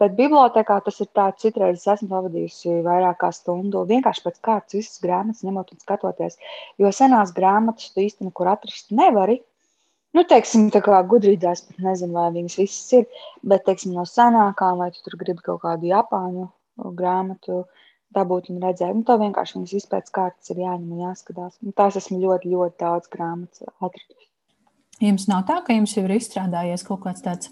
Bet bibliotekā tas ir tāds, citreiz es esmu pavadījusi vairāk kā stundu, vienkārši pēc kārtas visas grāmatas ņemot un skatoties, jo senās grāmatas tu īsti nekur atrast nevari, nu, teiksim, tā kā gudrībās, pat nezinu, vai viņas visas ir, bet, teiksim, no senākām, vai tu tur gribi kaut kādu japāņu grāmatu dabūt un redzēt, nu, tā vienkārši viņas izpēc kārtas ir jāņem un jāskatās. Un tās esmu ļoti, ļoti daudz grāmatas atradusi. Jums nav tā, ka jums jau ir izstrādājies kaut kāds tāds,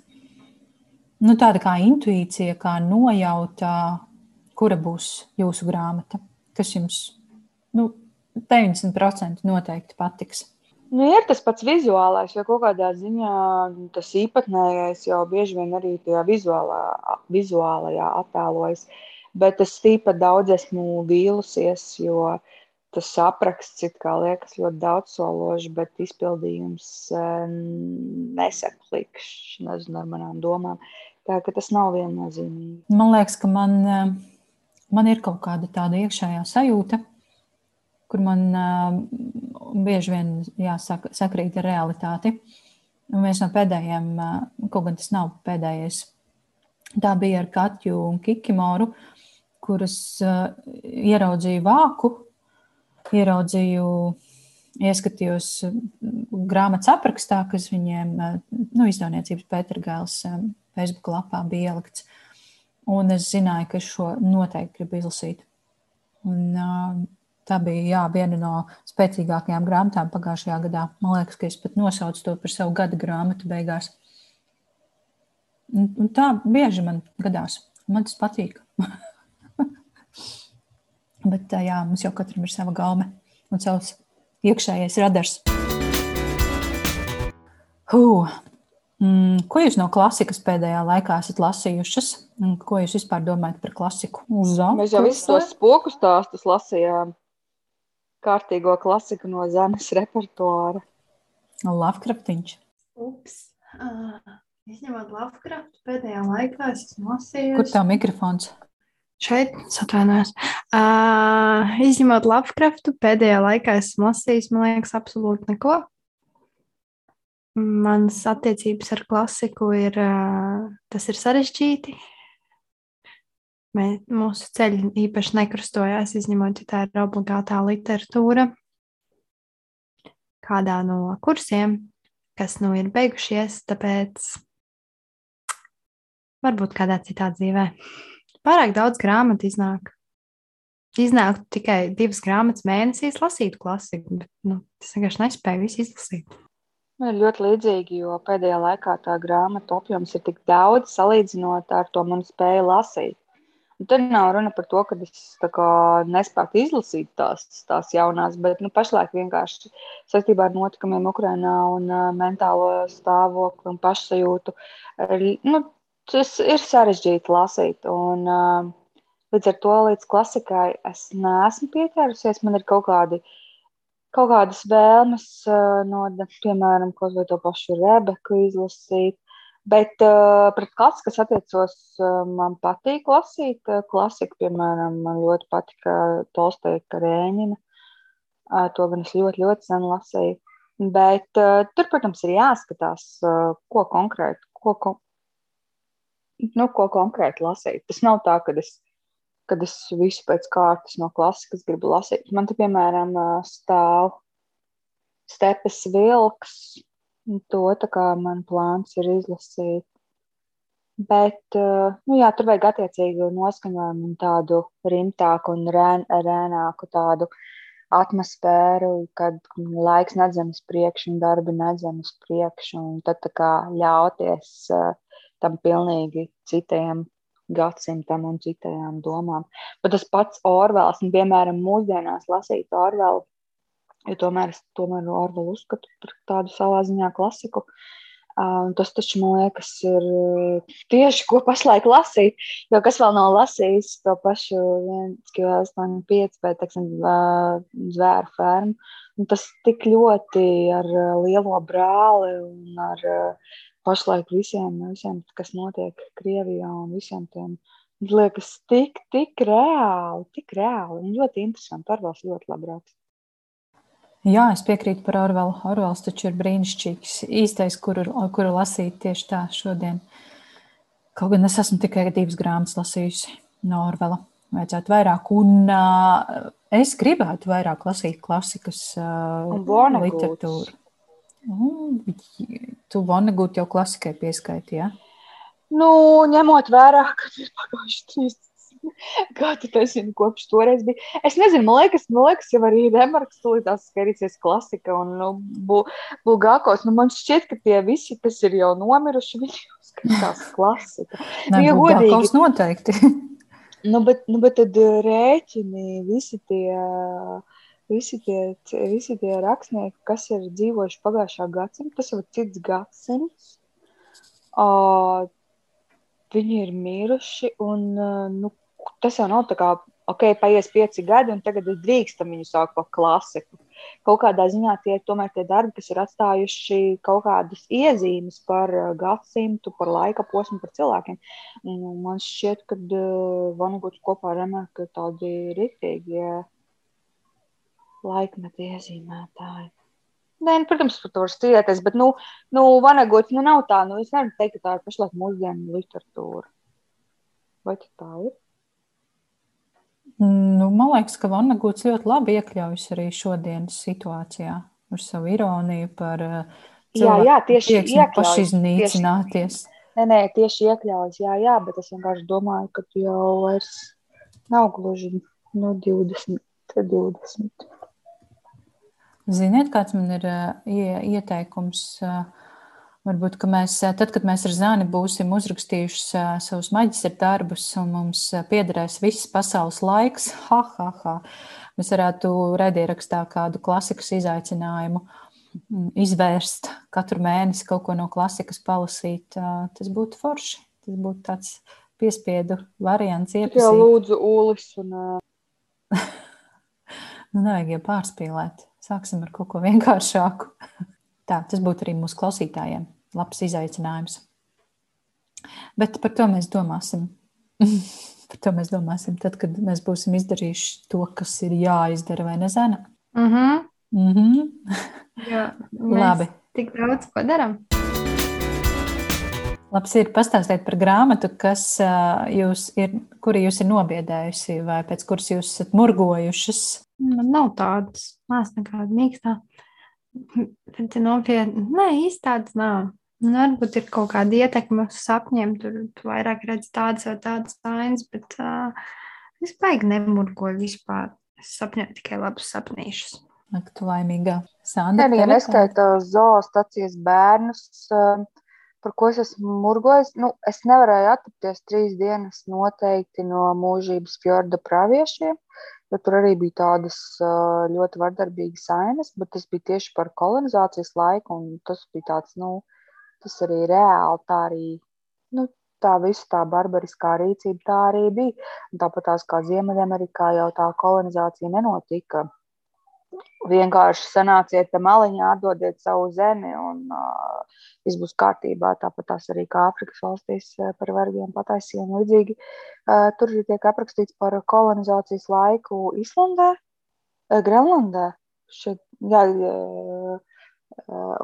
nu, tāda kā intuīcija, kā nojauta, kura būs jūsu grāmata, kas jums, nu, 90% noteikti patiks. Nu, ir tas pats vizuālais, jo kaut kādā ziņā tas īpatnējais jau bieži vien arī tajā vizuālā, vizuālajā attēlojas. Bet es tīpat daudz esmu vīlusies, jo tas apraksts it kā liekas ļoti daudzsološi, bet izpildījums nesaklikš, nezinu, ar manām domām. Tā ka tas nav viennozīmīgi. Man liekas, ka man, man ir kaut kāda tāda iekšējā sajūta, kur man uh, bieži vien jāsaka, sakrīt ar realitāti. Un viens no pēdējiem, uh, kaut gan tas nav pēdējais, tā bija ar Katju un Kikimoru, kuras uh, ieraudzīju vāku, ieraudzīju, ieskatījos grāmatas aprakstā, kas viņiem, nu, izdevniecības Pētergēls Facebook lapā bija ielikts. Un es zināju, ka šo noteikti gribu izlasīt. Un, uh, Tā bija jā, viena no spēcīgākajām grāmatām pagājušajā gadā. Man liekas, ka es pat nosaucu to par savu gada grāmatu beigās. Un, un tā bieži man gadās. Man tas patīk. Bet jā, mums jau katram ir sava gaume un savs iekšējais radars. Huh. Mm, ko jūs no klasikas pēdējā laikā esat lasījušas? Ko jūs vispār domājat par klasiku? Uzam, Mēs jau visus tos spoku stāstus lasījām kārtīgo klasiku no zemes repertuāra. Lovecraftiņš. Ups. Uh, izņemot Lovecraftu, pēdējā laikā es esmu lasījusi. Kur tā mikrofons? Šeit, atvainojos. Uh, izņemot Lovecraftu, pēdējā laikā esmu lasījis, man liekas, absolūti neko. Manas attiecības ar klasiku ir, uh, tas ir sarežģīti. Mēs, mūsu ceļi īpaši nekrustojās, izņemot, ja tā ir obligātā literatūra kādā no kursiem, kas nu ir beigušies, tāpēc varbūt kādā citā dzīvē. Pārāk daudz grāmatu iznāk. Iznāk tikai divas grāmatas mēnesīs, lasīt klasiku, bet nu, es vienkārši nespēju visu izlasīt. Man ir ļoti līdzīgi, jo pēdējā laikā tā grāmatu apjoms ir tik daudz salīdzinot ar to manu spēju lasīt. Un tur nav runa par to, ka es nespēju izlasīt tās, tās jaunās, bet nu, pašlaik vienkārši saistībā ar notikumiem Ukrajinā un uh, mentālo stāvokli un pašsajūtu. Nu, tas ir sarežģīti lasīt. Un, uh, līdz ar to līdz klasikai es neesmu pieķērusies. Man ir kaut kādi. Kaut kādas vēlmes, uh, no, piemēram, vai to pašu Rebeku izlasīt, Bet uh, pret klasiku, kas attiecos, uh, man patīk lasīt. Uh, klasika, piemēram, man ļoti patika Tolstoja Karēņina. Uh, to gan es ļoti, ļoti sen lasīju. Bet uh, tur, protams, ir jāskatās, uh, ko konkrēti, ko, ko, nu, ko konkrēti lasīt. Tas nav tā, ka es, kad es visu pēc kārtas no klasikas gribu lasīt. Man te, piemēram, stāv stepes vilks, To tā kā man plāns ir izlasīt. Bet, eh, nu jā, tur vajag attiecīgu noskaņojumu un tādu rimtāku un rēn, rēnāku tādu atmosfēru, kad laiks nedzem uz priekšu un darbi nedzem uz priekšu. Un tad kā ļauties uh, tam pilnīgi citiem gadsimtam un citajām domām. Bet tas pats Orvels, un, piemēram, mūsdienās lasīt Orvelu, jo tomēr es tomēr Orvelu uzskatu par tādu savā ziņā klasiku. Uh, tas taču, man liekas, ir tieši ko pašlaik lasīt. Jo kas vēl nav lasījis to pašu 1,85 vai, teiksim, zvēru fermu, un tas tik ļoti ar lielo brāli un ar pašlaik visiem, visiem, kas notiek Krievijā un visiem tiem, liekas tik, tik reāli, tik reāli un ļoti interesanti. Orvels ļoti labi raksta. Jā, es piekrītu par Orvelu. Orvels taču ir brīnišķīgs, īstais, kuru, kuru lasīt tieši tā šodien. Kaut gan es esmu tikai divas grāmatas lasījusi no Orvela. Vajadzētu vairāk, un uh, es gribētu vairāk lasīt klasikas uh, literatūru. Nu, tu Vonnegut jau klasikai pieskaiti, ja? Nu, ņemot vērā, ka ir pagājuši trīs gadi, tas ir kopš toreiz bija. Es nezinu, man liekas, man liekas jau arī Remarks tulītās skatīsies klasika un nu, Bulgākos. Nu, man šķiet, ka tie visi, kas ir jau nomiruši, viņi skatās klasika. Nē, nu, ja godīgi. noteikti. nu, bet, nu, bet tad rēķini visi tie. Uh, visi tie, visi tie rakstnieki, kas ir dzīvojuši pagājušā gadsimta, tas jau ir cits gadsimts. Uh, viņi ir miruši, un uh, nu, tas jau nav tā kā, ok, paies pieci gadi, un tagad drīkstam viņu saukt par klasiku. Kaut kādā ziņā tie ir tomēr tie darbi, kas ir atstājuši kaut kādas iezīmes par gadsimtu, par laika posmu, par cilvēkiem. Man šķiet, ka uh, Vanaguts kopā ar ir tādi riktīgi. Ja laikmeta iezīmētāji. Nē, nu, protams, par to var strīdēties, bet, nu, nu vanagots, nu, nav tā, nu, es nevaru teikt, ka tā ir pašlaik mūsdienu literatūra. Vai tā ir? Nu, man liekas, ka Vanagots ļoti labi iekļaujas arī šodienas situācijā ar savu ironiju par jā, jā, tieši pašiznīcināties. Tieši, nē, nē, tieši iekļaujas, jā, jā, bet es vienkārši domāju, ka jau vairs nav gluži no 20, 20. Ziniet, kāds man ir ieteikums? Varbūt, ka mēs, tad, kad mēs ar Zāni būsim uzrakstījuši savus maģistra darbus un mums piederēs viss pasaules laiks, ha, ha, ha, mēs varētu raidierakstā kādu klasikas izaicinājumu izvērst, katru mēnesi kaut ko no klasikas palasīt. Tas būtu forši. Tas būtu tāds piespiedu variants. Iepasīt. Jā, lūdzu, Ulis. Un, nu, nevajag jau pārspīlēt. Sāksim ar kaut ko vienkāršāku. Tā, tas būtu arī mūsu klausītājiem labs izaicinājums. Bet par to mēs domāsim. par to mēs domāsim tad, kad mēs būsim izdarījuši to, kas ir jāizdara, vai ne, Zana? Mm -hmm. Mm -hmm. Jā, Labi. Tik daudz ko darām. Labs ir pastāstīt par grāmatu, kas jūs ir, kuri jūs ir nobiedējusi, vai pēc kuras jūs esat murgojušas. Man nav tādas, nāc nekāda mīkstā. Bet nopietni, nē, īsti tādas nav. Nu, varbūt ir kaut kāda ietekme uz sapņiem, tur tu vairāk redz tādas vai tādas ainas, bet uh, es baigi nemurgoju vispār. Es sapņoju tikai labus sapnīšus. Ak, tu laimīgā. Sandra, Nē, ja neskaita zoostacijas bērnus, par ko es esmu murgojis, nu, es nevarēju atrapties trīs dienas noteikti no mūžības fjorda praviešiem. Uh, jo tur arī bija tādas ļoti vardarbīgas ainas, bet tas bija tieši par kolonizācijas laiku, un tas bija tāds, nu, tas arī reāli tā arī, nu, tā visa tā barbariskā rīcība tā arī bija. Tāpat tās kā Ziemeļamerikā jau tā kolonizācija nenotika vienkārši sanāciet te maliņā, atdodiet savu zemi un uh, viss būs kārtībā. Tāpat tās arī kā Āfrikas valstīs uh, par vergiem pataisījām līdzīgi. Uh, tur tiek aprakstīts par kolonizācijas laiku Islandē, uh, Grenlandē. Šeit, jā, uh,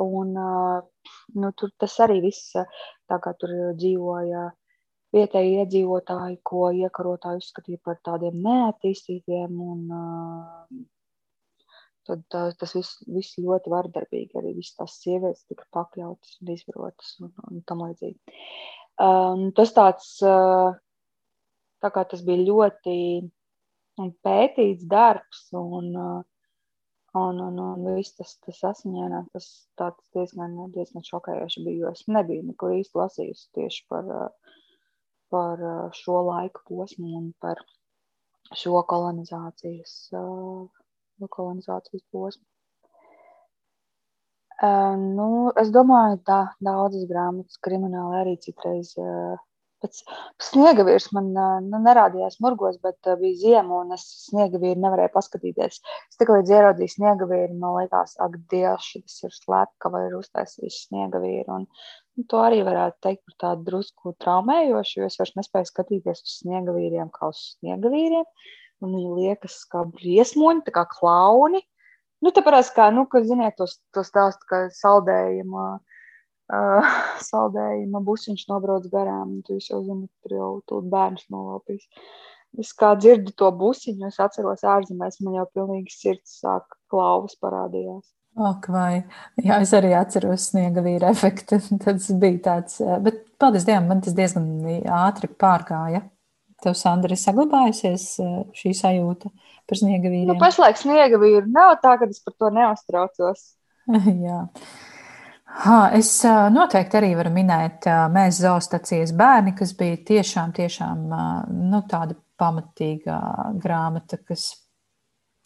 un uh, nu, tur tas arī viss, tā kā tur dzīvoja vietēji iedzīvotāji, ko iekarotāji uzskatīja par tādiem neattīstītiem un tad tā, tas viss, viss ļoti vardarbīgi. Arī visas tās sievietes tika pakļautas un izvarotas un, un tam līdzīgi. Um, tas tāds, tā kā tas bija ļoti pētīts darbs un, uh, un, un, un viss tas, tas asiņainā, tas diezgan, diezgan šokējoši bija, jo es nebiju neko īsti lasījusi tieši par, uh, par šo laiku posmu un par šo kolonizācijas, kolonizācijas posmu. Nu, es domāju, ka daudzas grāmatas krimināli arī citreiz Pēc sniega vīrs man nu, nerādījās murgos, bet bija ziema, un es sniega vīru nevarēju paskatīties. Es tikai līdz ieraudzīju sniega vīru, man liekas, ak, Dievs, šis ir slepkava, ir uztaisījis sniega vīru. Un, un to arī varētu teikt par tādu drusku traumējošu, jo es vairs nespēju skatīties uz sniega vīriem kā uz sniega vīriem. Un viņi liekas kā briesmoņi, tā kā klauni. Nu, tāpēc, kā, nu, ka, ziniet, tos, tos stāstu, ka saldējumā. Uh, uh, saldējuma busiņš nobrauc garām, tu jau zini, tur jau tur bērns nolaupīs. Es kā dzirdu to busiņu, es atceros ārzemēs, man jau pilnīgi sirds sāk klauvas parādījās. Ak, vai. Jā, es arī atceros sniega vīra efektu. Tas bija tāds, bet paldies Dievam, man tas diezgan ātri pārgāja. Tev, Sandra, ir saglabājusies šī sajūta par sniega vīriem? Nu, pašlaik sniega vīru nav tā, ka es par to neuztraucos. Jā. Ha, es noteikti arī varu minēt mēs zoostacijas bērni, kas bija tiešām, tiešām nu, tāda pamatīga grāmata, kas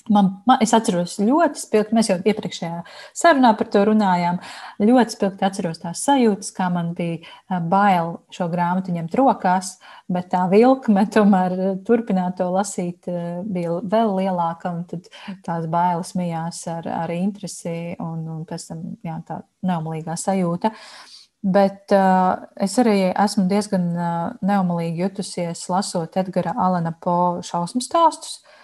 Man, man, es atceros ļoti spilgti, mēs jau iepriekšējā sarunā par to runājām. Ļoti spilgti atceros tās sajūtas, kā man bija bail šo grāmatu ņemt rokās, bet tā vilkme tomēr turpināt to lasīt bija vēl lielāka, tad tās bailes mijās ar, ar interesi un, un pēc tam jā, tā neumalīgā sajūta. Bet uh, es arī esmu diezgan uh, neumalīgi jutusies lasot Edgara Alana Po šausmu stāstus. Uh,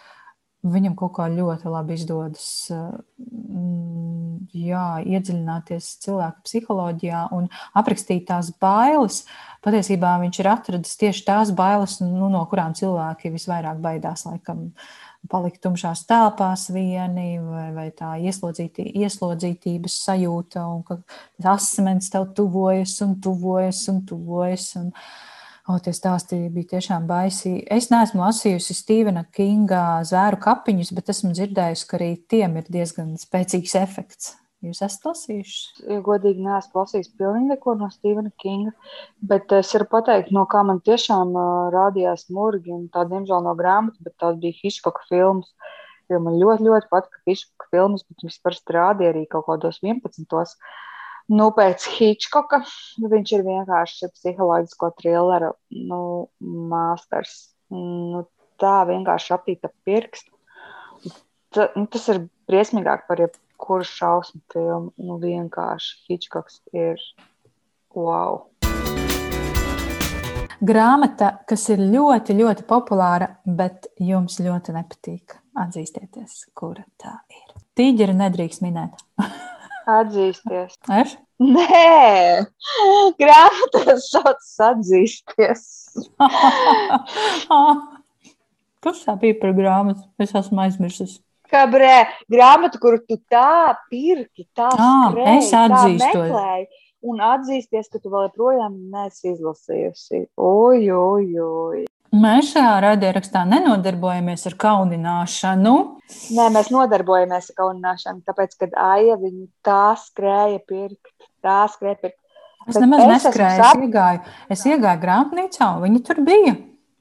Viņam kaut kā ļoti labi izdodas mm, jā, iedziļināties cilvēka psiholoģijā un aprakstīt tās bailes. Patiesībā viņš ir atradis tieši tās bailes, nu, no kurām cilvēki visvairāk baidās. Laikam, palikt tumšās telpās vieni, vai, vai tā ieslodzītī, ieslodzītības sajūta, un ka tas asmens tev tuvojas un tuvojas un tuvojas. Un, uh, O, tie stāsti bija tiešām baisi. Es neesmu lasījusi Stevena Kinga zvēru kapiņus, bet esmu dzirdējusi, ka arī tiem ir diezgan spēcīgs efekts. Jūs esat lasījuši? Godīgi, neesmu lasījis pilnīgi neko no Stevena Kinga, bet es varu pateikt, no kā man tiešām uh, rādījās murgi, un tā, diemžēl, no grāmatas, bet tās bija Hitchcocka filmas. Jo man ļoti, ļoti patika Hitchcocka filmas, bet viņas parasti rādīja arī kaut kādos 11. Nu, pēc Hitchcocka viņš ir vienkārši psiholoģisko trilleru nu, mākslinieks. Nu, tā vienkārši aptīta pirkstu. Ta, nu, tas ir briesmīgāk par jebkuru šausmu filmu. Nu, vienkārši Hitchcocks ir wow. Grāmata, kas ir ļoti, ļoti populāra, bet jums ļoti nepatīk. Atzīstieties, kura tā ir. Tīģeri nedrīkst minēt. Atzīsties. Es? Nē, grāmatā sauc atzīsties. Kas tā bija par grāmatu? Es esmu aizmirsis. Kā brē, grāmatu, kuru tu tā pirki, tā skrēji, es atzīstos. Meklēji, un atzīsties, ka tu vēl joprojām neesi izlasījusi. Oi, oi, oi. Mēs šajā raidierakstā nenodarbojamies ar kaunināšanu. Nē, mēs nodarbojamies ar kaunināšanu, tāpēc, kad Aija viņu tā skrēja pirkt, tā skrēja pirkt. Es Bet nemaz es neskrēju, es iegāju, es iegāju grāmatnīcā, un viņi tur bija.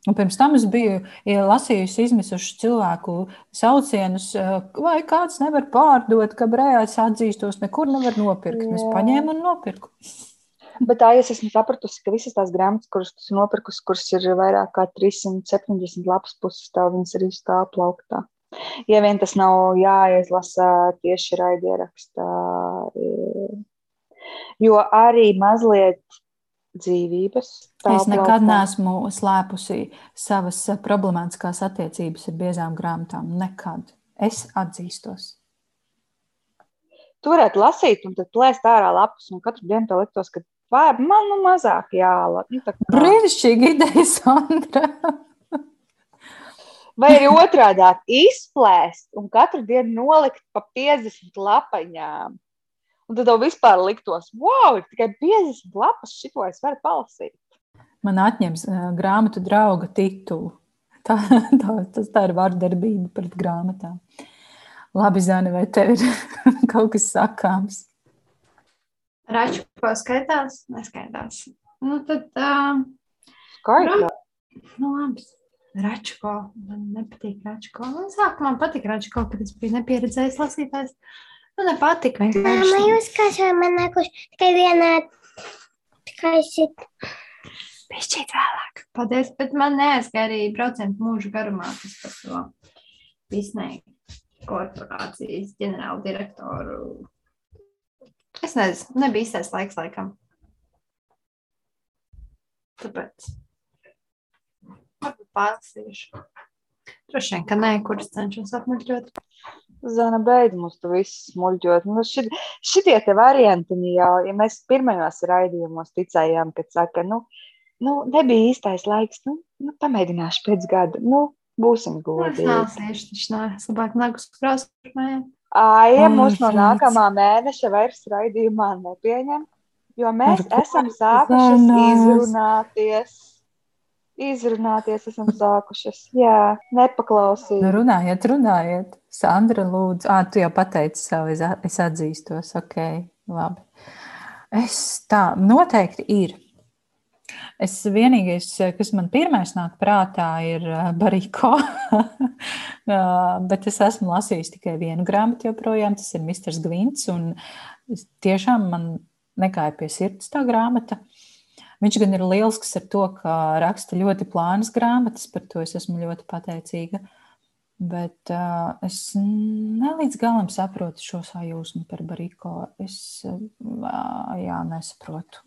Un pirms tam es biju ja lasījusi izmisušu cilvēku saucienus, vai kāds nevar pārdot, ka brējās atzīstos, nekur nevar nopirkt. Jā. Es paņēmu un nopirku. Bet tā es esmu sapratusi, ka visas tās grāmatas, kuras esmu nopirkusi, kuras ir vairāk kā 370 lapas puses, tā viņas arī stāv plauktā. Ja vien tas nav jāizlasa tieši raidierakstā, jo arī mazliet dzīvības. Es nekad neesmu slēpusi savas problemātiskās attiecības ar biezām grāmatām. Nekad. Es atzīstos. Tu varētu lasīt, un tad plēst ārā lapas, un katru dienu tev liktos, ka Vai man nu mazāk jālasa? Nu, kā... Brīnišķīgi ideja, Sandra. Vai arī otrādi - izplēst un katru dienu nolikt pa 50 lapaņām. Un tad tev vispār liktos, wow, ir tikai 50 lapas, šito es varu palasīt. Man atņems uh, grāmatu drauga titulu. Tā, tā, tas, tā ir vardarbība pret grāmatām. Labi, Zani, vai tev ir kaut kas sakāms? Raču, ko skaitās, neskaitās. Nu, tad, uh, Kaitā. Nu, labi. Račko. Man nepatīk Račko. Nu, sākumā man patīk Račko, kad es biju nepieredzējis lasītājs. Nu, nepatika Māma, vienkārši. jūs kā šā man nākuši tikai vienā, tikai šit. Pišķīt vēlāk. Paldies, bet man neaizgāja arī procentu mūžu garumā tas par to Disney korporācijas ģenerālu direktoru. Es nezinu, nebija īstais laiks laikam. Tāpēc. Varbūt pārlasīšu. Droši vien, ka nē, kuras cenšos apmuļķot. Zana, beidz mums tu visu smuļķot. Nu, šit, šitie te variantiņi jau, ja mēs pirmajos raidījumos ticējām, kad saka, nu, nu nebija īstais laiks, nu, nu pamēģināšu pēc gada, nu, būsim Nu, Es godīgi. nelasīšu, taču nē, es labāk nagus krāsu pirmajā. Aija Ai, mūs no nākamā mēneša vairs raidījumā nepieņem, jo mēs esam sākušas izrunāties. Izrunāties esam sākušas. Jā, nepaklausīt. Nu, runājiet, runājiet. Sandra, lūdzu, ah, tu jau pateici savu, es atzīstos. Ok, labi. Es tā noteikti ir. Es vienīgais, kas man pirmais nāk prātā, ir eh, Bariko. Ah, Bet es esmu lasījis tikai vienu grāmatu joprojām, tas ir Mr. Gvints. Tiešām man nekāja pie sirds tā grāmata. Viņš gan ir lielisks ar to, ka raksta ļoti plānas grāmatas, par to es esmu ļoti pateicīga. Bet uh, es ne līdz galam saprotu šo sajūsmu par Bariko. Es uh, jā, nesaprotu,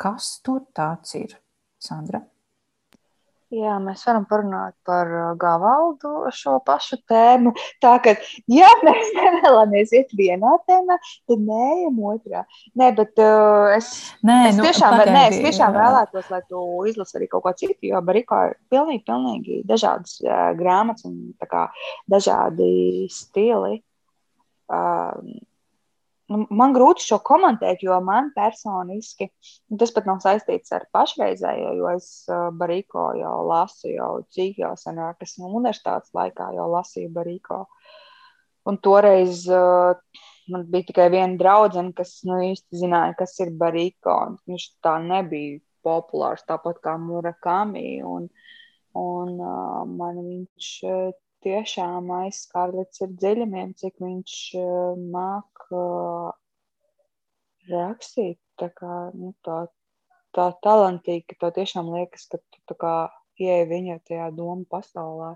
kas tur tāds ir. Sandra. Jā, mēs varam parunāt par uh, Gavaldu šo pašu tēmu. Tā kā, ja mēs nevēlamies iet vienā tēmā, tad neejam otrā. Nē, bet uh, es, Nē, es, nu, tiešām, nē, es pagaidi, tiešām vēlētos, lai tu izlasi arī kaut ko citu, jo Bariko ir pilnīgi, pilnīgi dažādas uh, grāmatas un tā kā dažādi stili. Uh, nu, man grūti šo komentēt, jo man personiski tas pat nav saistīts ar pašreizējo, jo es Bariko jau lasu, jau cik jau senāk, es no universitātes laikā jau lasīju Bariko. Un toreiz uh, man bija tikai viena draudzene, kas nu, īsti zināja, kas ir Bariko. un Viņš tā nebija populārs, tāpat kā Murakami. Un, un uh, man viņš tiešām aizskāra līdz ir dziļumiem, cik viņš uh, māk uh, rakstīt. Tā kā nu, tā, tā talantīgi, ka tev tiešām liekas, ka tu kā ieej viņa tajā domu pasaulē.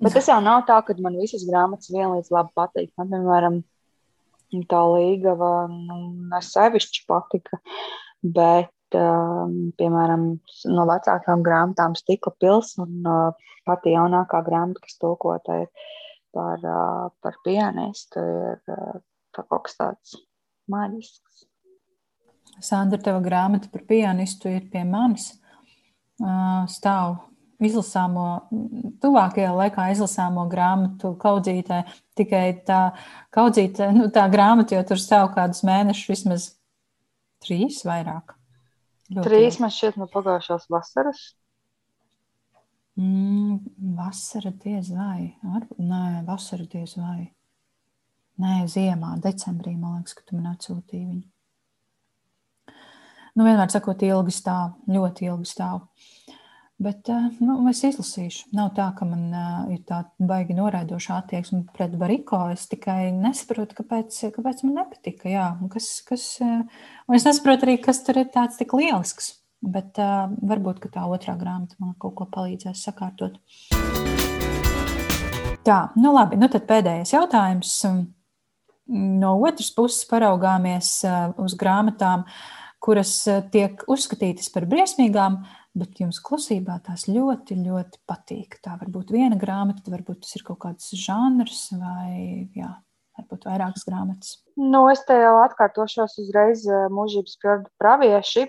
Bet tas jau nav tā, ka man visas grāmatas vienlīdz labi patīk. Man, piemēram, tā līgava nu, nesevišķi patika, bet, piemēram, no vecākām grāmatām Stikla pils un uh, pati jaunākā grāmata, kas tulkota ir par, uh, par pianistu, ir uh, kaut kas tāds maģisks. Sandra, tava grāmata par pianistu ir pie manis. Stāv izlasāmo, tuvākajā laikā izlasāmo grāmatu kaudzītē. Tikai tā kaudzītē, nu, tā grāmata jau tur stāv kādus mēnešus, vismaz trīs vairāk. Ļoti Trīs man šķiet no pagājušās vasaras. Mm, vasara diez vai. Varbūt, nē, vasara diez vai. Nē, ziemā, decembrī, man liekas, ka tu man atsūtīji viņu. Nu, vienmēr sakot, ilgi stāv, ļoti ilgi stāv. Bet eh, nu, es izlasīšu. Nav tā, ka man uh, ir tāda baigi noraidoša attieksme pret Bariko. Es tikai nesaprotu, kāpēc, kāpēc man nepatika. Jā, kas, kas, un es nesaprotu arī, kas tur ir tāds tik lielisks. Bet varbūt tā otrā grāmata man kaut ko palīdzēs sakārtot. Tā, nu labi, nu tad pēdējais jautājums. No otras puses, paraugāmies uz grāmatām, kuras tiek uzskatītas par briesmīgām, bet jums klusībā tās ļoti, ļoti patīk. Tā var būt viena grāmata, varbūt tas ir kaut kāds žanrs vai jā, varbūt vairākas grāmatas. Nu, es te jau atkārtošos uzreiz eh, mūžības pravieši.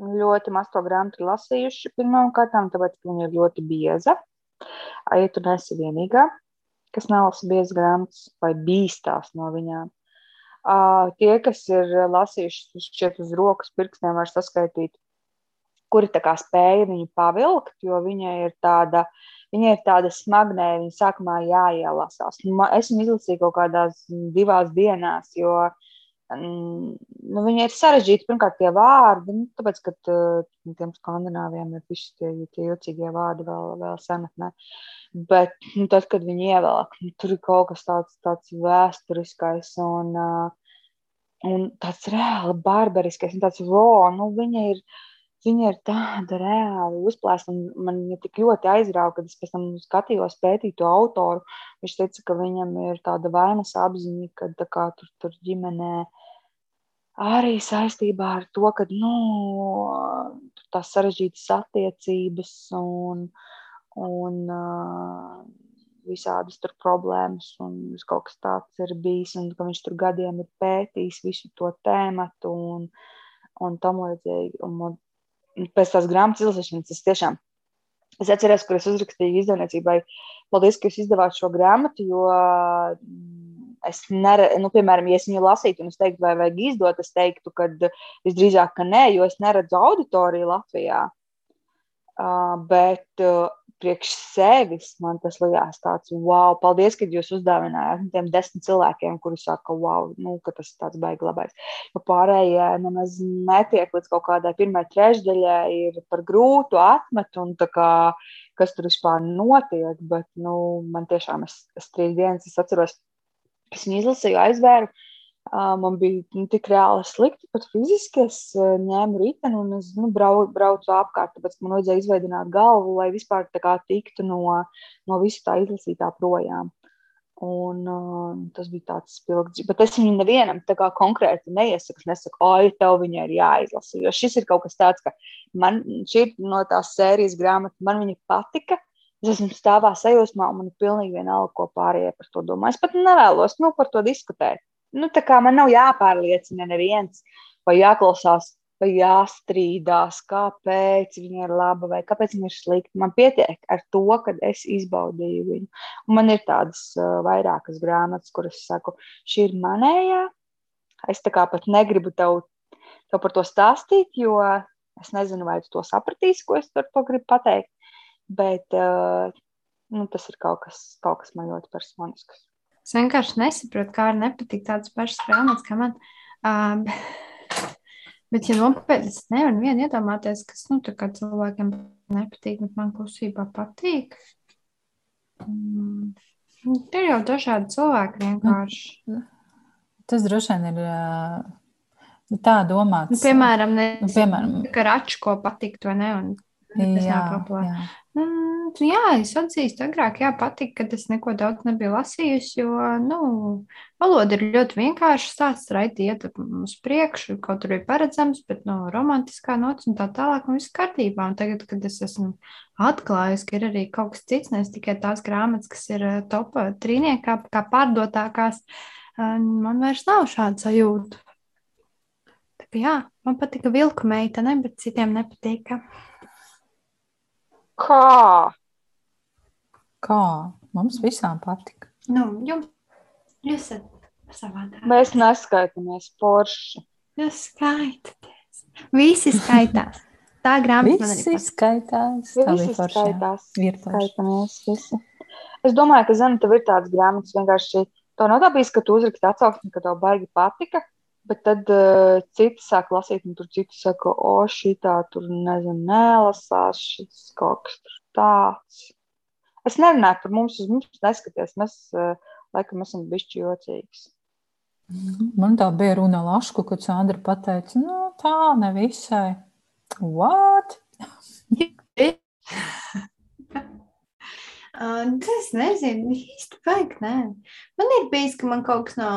Ļoti maz to grāmatu lasījuši pirmām kārtām, tāpēc, viņa ir ļoti bieza. Ja tu nesi vienīgā, kas nelasa biezas grāmatas vai bīstās no viņām. Uh, tie, kas ir lasījuši šķiet uz rokas pirkstiem, var saskaitīt, kuri spēja viņu pavilkt, jo viņa ir tāda, viņa ir tāda smagnēja, viņa sākumā jāielasās. Nu, Es viņu izlasīju kaut kādās divās dienās, jo nu, viņi ir sarežģīti. Pirmkārt, tie vārdi, nu, tāpēc, ka uh, tiem skandināviem ir visi tie, tie jocīgie vārdi vēl, vēl senatnē. Bet nu, tad, kad viņi ievelk, nu, tur ir kaut kas tāds, tāds vēsturiskais un, uh, un tāds reāli barbariskais un tāds raw. Nu, viņa ir, viņa ir tāda reāli uzplēsta. Man viņa tik ļoti aizrauga, kad es pēc tam skatījos pētīt to autoru. Viņš teica, ka viņam ir tāda vainas apziņa, ka kā, tur, tur ģimenē arī saistībā ar to, ka nu, tās sarežģītas attiecības un, un uh, visādas tur problēmas, un kaut kas tāds ir bijis, un ka viņš tur gadiem ir pētījis visu to tēmatu un, un tam līdzīgi. Un man, pēc tās grāmatas izlasīšanas es tiešām Es atceros, kur es uzrakstīju izdevniecībai, paldies, ka jūs izdevāt šo grāmatu, jo es neredzu, nu, piemēram, ja es viņu lasītu, un es teiktu, vai vajag izdot, es teiktu, ka visdrīzāk, ka nē, jo es neredzu auditoriju Latvijā. Uh, bet uh, priekš sevis man tas likās tāds, wow, paldies, ka jūs uzdāvinājāt tiem desmit cilvēkiem, kuri saka, wow, nu, ka tas ir tāds baigi labais. Jo pārējie nemaz netiek līdz kaut kādai pirmai trešdaļai, ir par grūtu atmet un tā kā, kas tur vispār notiek, bet, nu, man tiešām, es, es trīs dienas, es atceros, es viņu izlasīju, aizvēru. Man bija nu, tik reāli slikti, pat fiziski. Es ņēmu riteni un es nu, brau, braucu apkārt, tāpēc man vajadzēja izveidot galvu, lai vispār kā, tiktu no, no visa tā izlasītā projām. Un, uh, tas bija tāds spilgts. Bet es viņu nevienam konkrēti neiesaku. Es nesaku, oi, tev viņa ir jāizlasa. Jo šis ir kaut kas tāds, ka man šī ir no tās sērijas grāmata, man viņa patika. Es esmu stāvā sajūsmā, un man ir pilnīgi vienalga, ko pārējie par to domā. Es pat nevēlos nu, par to diskutēt. Nu, man nav jāpārliecina neviens, vai jāklausās, vai jāstrīdās, kāpēc viņa ir laba vai kāpēc viņa ir slikta. Man pietiek ar to, ka es izbaudīju viņu. Un man ir tādas uh, vairākas grāmatas, kuras saku, šī ir manējā. Es tā kā pat negribu tev, tev par to stāstīt, jo es nezinu, vai tu to sapratīsi, ko es ar to gribu pateikt. Bet uh, nu, tas ir kaut kas, kaut kas man ļoti personisks. Es vienkārši nesaprotu, kā arī nepatīk tādas pašas grāmatas, kā man. Um, bet, ja nopietni, es nevaru vienu iedomāties, kas nu, cilvēkiem nepatīk, bet man klusībā patīk. Um, ir jau dažādi cilvēki vienkārši. Tas droši vien ir. Uh, tā domāts. Nu, piemēram, ne, nu, piemēram, ka raču ko patikt vai ne, un tas jā, nav jā. Mm, jā, es atzīstu, agrāk jā, patika, kad es neko daudz nebiju lasījusi, jo, nu, valoda ir ļoti vienkārša, stāsts raiti iet uz priekšu, kaut tur ir paredzams, bet, nu, romantiskā nots un tā tālāk, un viss kārtībā. Un tagad, kad es esmu atklājusi, ka ir arī kaut kas cits, nevis tikai tās grāmatas, kas ir eh, top trīniekā, kā pārdotākās, eh, man vairs nav šāda sajūta. Tā jā, man patika vilku meitene, bet citiem nepatika. Kā? Kā? Mums visām patika. Nu, jums, jūs esat savādāk. Mēs neskaitāmies porši. Jūs skaitāties. Visi skaitās. Tā grāmata man arī skaitās. Tā Visi skaitās. Virtuāli. Skaitāmies visi. Es domāju, ka Zana, tev ir tāds grāmatas vienkārši. Tev nav tā bijis, ka tu uzraksti atsauksmi, ka tev baigi patika, bet tad uh, citi sāk lasīt, un tur citi saka, o, šī tā tur nezinu, nelasās, šis kaut kas tur tāds. Es nerunāju par mums, uz mums neskaties. Mēs, uh, laikam, esam bišķi jocīgs. Man tā bija runa Lašku, kad Sandra pateica, nu tā nevisai. What? Uh, es nezinu, īsti vajag. Nē. Man ir bijis, ka man kaut kas no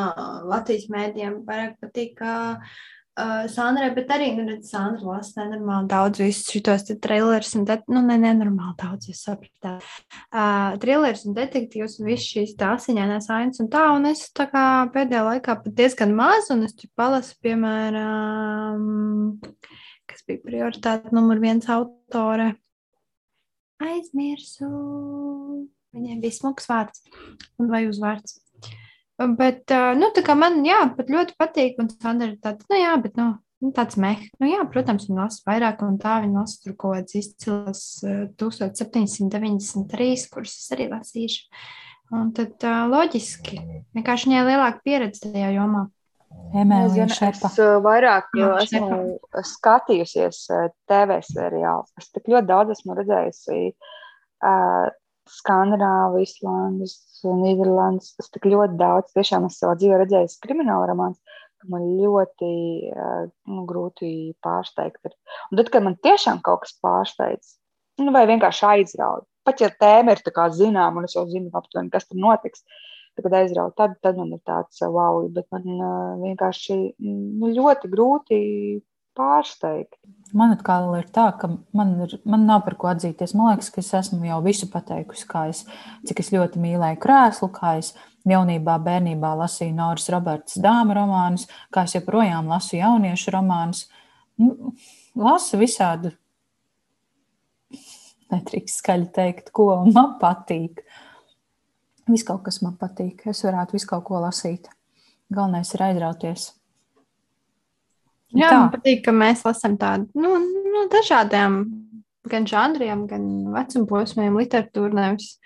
Latvijas mēdījiem vairāk patīk. Uh, uh, Sandrai, bet arī, nu, redz, Sandra lasa nenormāli daudz visus šitos te trailers un, det, nu, ne, nenormāli daudz, jūs sapratāt. Uh, trailers un detektīvs un viss šīs tā asiņainās ainas un tā, un es tā kā pēdējā laikā pat diezgan maz, un es tur palasu, piemēram, kas bija prioritāte numur viens autore. Aizmirsu. Viņai bija smags vārds vai uzvārds. Bet, nu, tā kā man, jā, pat ļoti patīk, un Sandra ir tāds, nu, jā, bet, nu, nu tāds meh. Nu, jā, protams, viņa lasa vairāk, un tā viņa lasa tur kaut kāds izcils ā, 1793, kurus es arī lasīšu. Un tad loģiski, vienkārši viņai lielāka pieredze tajā jomā. Emēlija Šepa. es uh, vairāk uh, esmu skatījusies uh, TV seriālus. Es tik ļoti daudz esmu redzējusi uh, Skandināvu, Islandes, Nīderlandes. Es tik ļoti daudz tiešām esmu savā dzīvē redzējusi krimināla romāns, ka man ļoti uh, nu, grūti pārsteigt. Un tad, kad man tiešām kaut kas pārsteidz, nu, vai vienkārši aizrauj, pat ja tēma ir tā kā zinām, un es jau zinu aptuveni, kas tur notiks, tad, kad aizrauj, tad, tad man ir tāds uh, wow, bet man uh, vienkārši nu, ļoti grūti pārsteigt. Man atkal ir tā, ka man, ir, man nav par ko atzīties. Man liekas, ka es esmu jau visu pateikusi, kā es, cik es ļoti mīlēju krēslu, kā es jaunībā, bērnībā lasīju Noras Roberts dāmas romānus, kā es joprojām lasu jauniešu romānus. Nu, lasu visādi, netrīkst skaļi teikt, ko man patīk. Viss kaut kas man patīk. Es varētu visu kaut ko lasīt. Galvenais ir aizrauties. Jā, Tā. man patīk, ka mēs lasām tādu nu, no dažādiem gan žanriem, gan vecuma posmiem, literatūru. Nevis.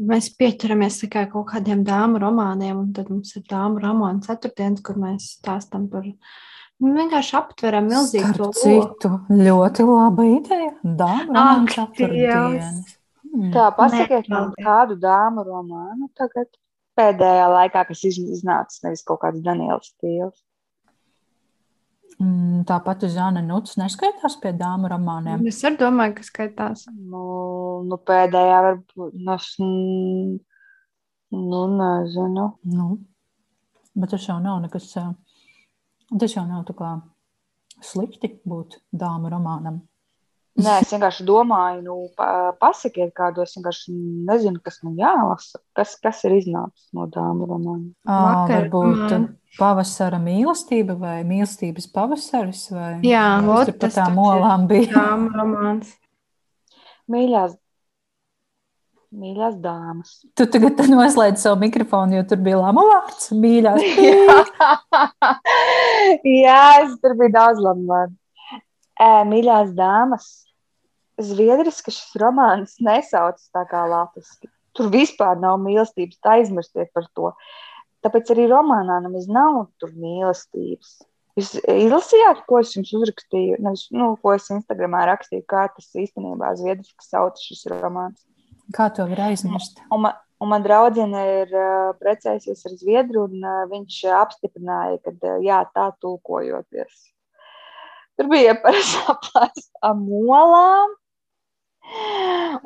Mēs pieķeramies tikai kaut kādiem dāmu romāniem, un tad mums ir dāmu romāna ceturtdienas, kur mēs stāstām par nu, vienkārši aptveram milzīgu citu, ļoti laba ideja. Dāmas. Mm. Tā, pasakiet man paldies. kādu dāmu romānu tagad pēdējā laikā, kas iz- iznācis, nevis kaut kāds Daniels stils. Mm, Tāpat Zana Nuts neskaitās pie dāmu romāniem. Es arī domāju, ka skaitās. Nu, nu pēdējā varbūt, nu, mm, nu, nezinu. Nu, bet tas jau nav nekas. Tas jau nav tā kā slikti būt dāmu romānam. Nē, es vienkārši domāju, nu, pa, pasakiet kādu, es vienkārši nezinu, kas man jālasa, kas, kas ir iznācis no. Ā, Vakar Varbūt man- pavasara mīlestība vai mīlestības pavasaris. Vai Jā, pa tas tām taču ir. olām bija. Dāmu romāns. Mīļās, mīļās dāmas. Tu tagad noslēdz savu mikrofonu, jo tur bija lama vārds mīļās. Jā, es tur biju daudz labu vārdu. Mīļās dāmas, zviedriski šis romāns nesaucas tā kā latviski. Tur vispār nav mīlestības, tā aizmirstiet par to. Tāpēc arī romānā nemaz nav tur mīlestības. Jūs izlasījāt, ko es jums uzrakstīju, nevis, nu, ko es Instagramā rakstīju, kā tas īstenībā zviedriski sauc šis romāns. Kā to var aizmirst? Un man, un man draudzene ir uh, precējusies ar Zviedru, un uh, viņš apstiprināja, ka uh, jā, tā tulkojoties. Tur bija par saplāstām molām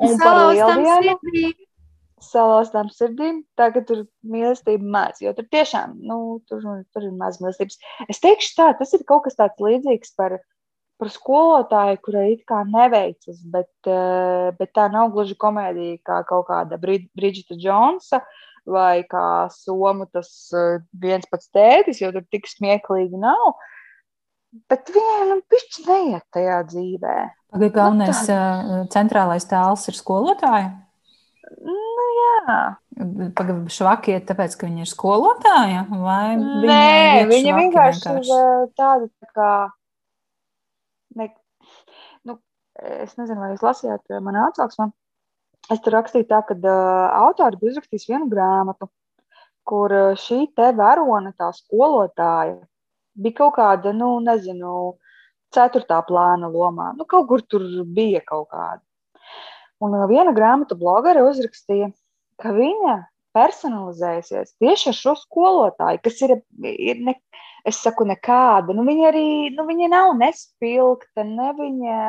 un Salauztām sirdīm. salauztām sirdīm. Tā ka tur mīlestība maz, jo tur tiešām nu, tur, tur ir maz mīlestības. Es teikšu tā, tas ir kaut kas tāds līdzīgs par, par skolotāju, kurai it kā neveicas, bet, eh, bet tā nav gluži komēdija kā kaut kāda Brid- Bridžita Džonsa vai kā Somu tas eh, viens pats tētis, jo tur tik smieklīgi nav. Bet viņai nu, pišķi neiet tajā dzīvē. Pagaid, galvenais ā, centrālais tēls ir skolotāja. Nu, jā. Pagaid, švakiet, tāpēc, ka viņa ir skolotāja? Vai Nē, iet viņa švaki vienkārši ir tāda tā kā. Ne, nu, es nezinu, vai jūs lasījāt manā atsauksmē. Es tur rakstīju tā, ka uh, autori bija uzrakstījis vienu grāmatu, kur šī te varone, tā skolotāja, bija kaut kāda, nu, nezinu, ceturtā plāna lomā. Nu, kaut kur tur bija kaut kāda. Un uh, viena grāmatu blogere uzrakstīja, ka viņa personalizējusies tieši ar šo skolotāju, kas ir, ir ne, es saku, nekāda. Nu, viņa arī nu, viņa nav nespilgta, ne viņa,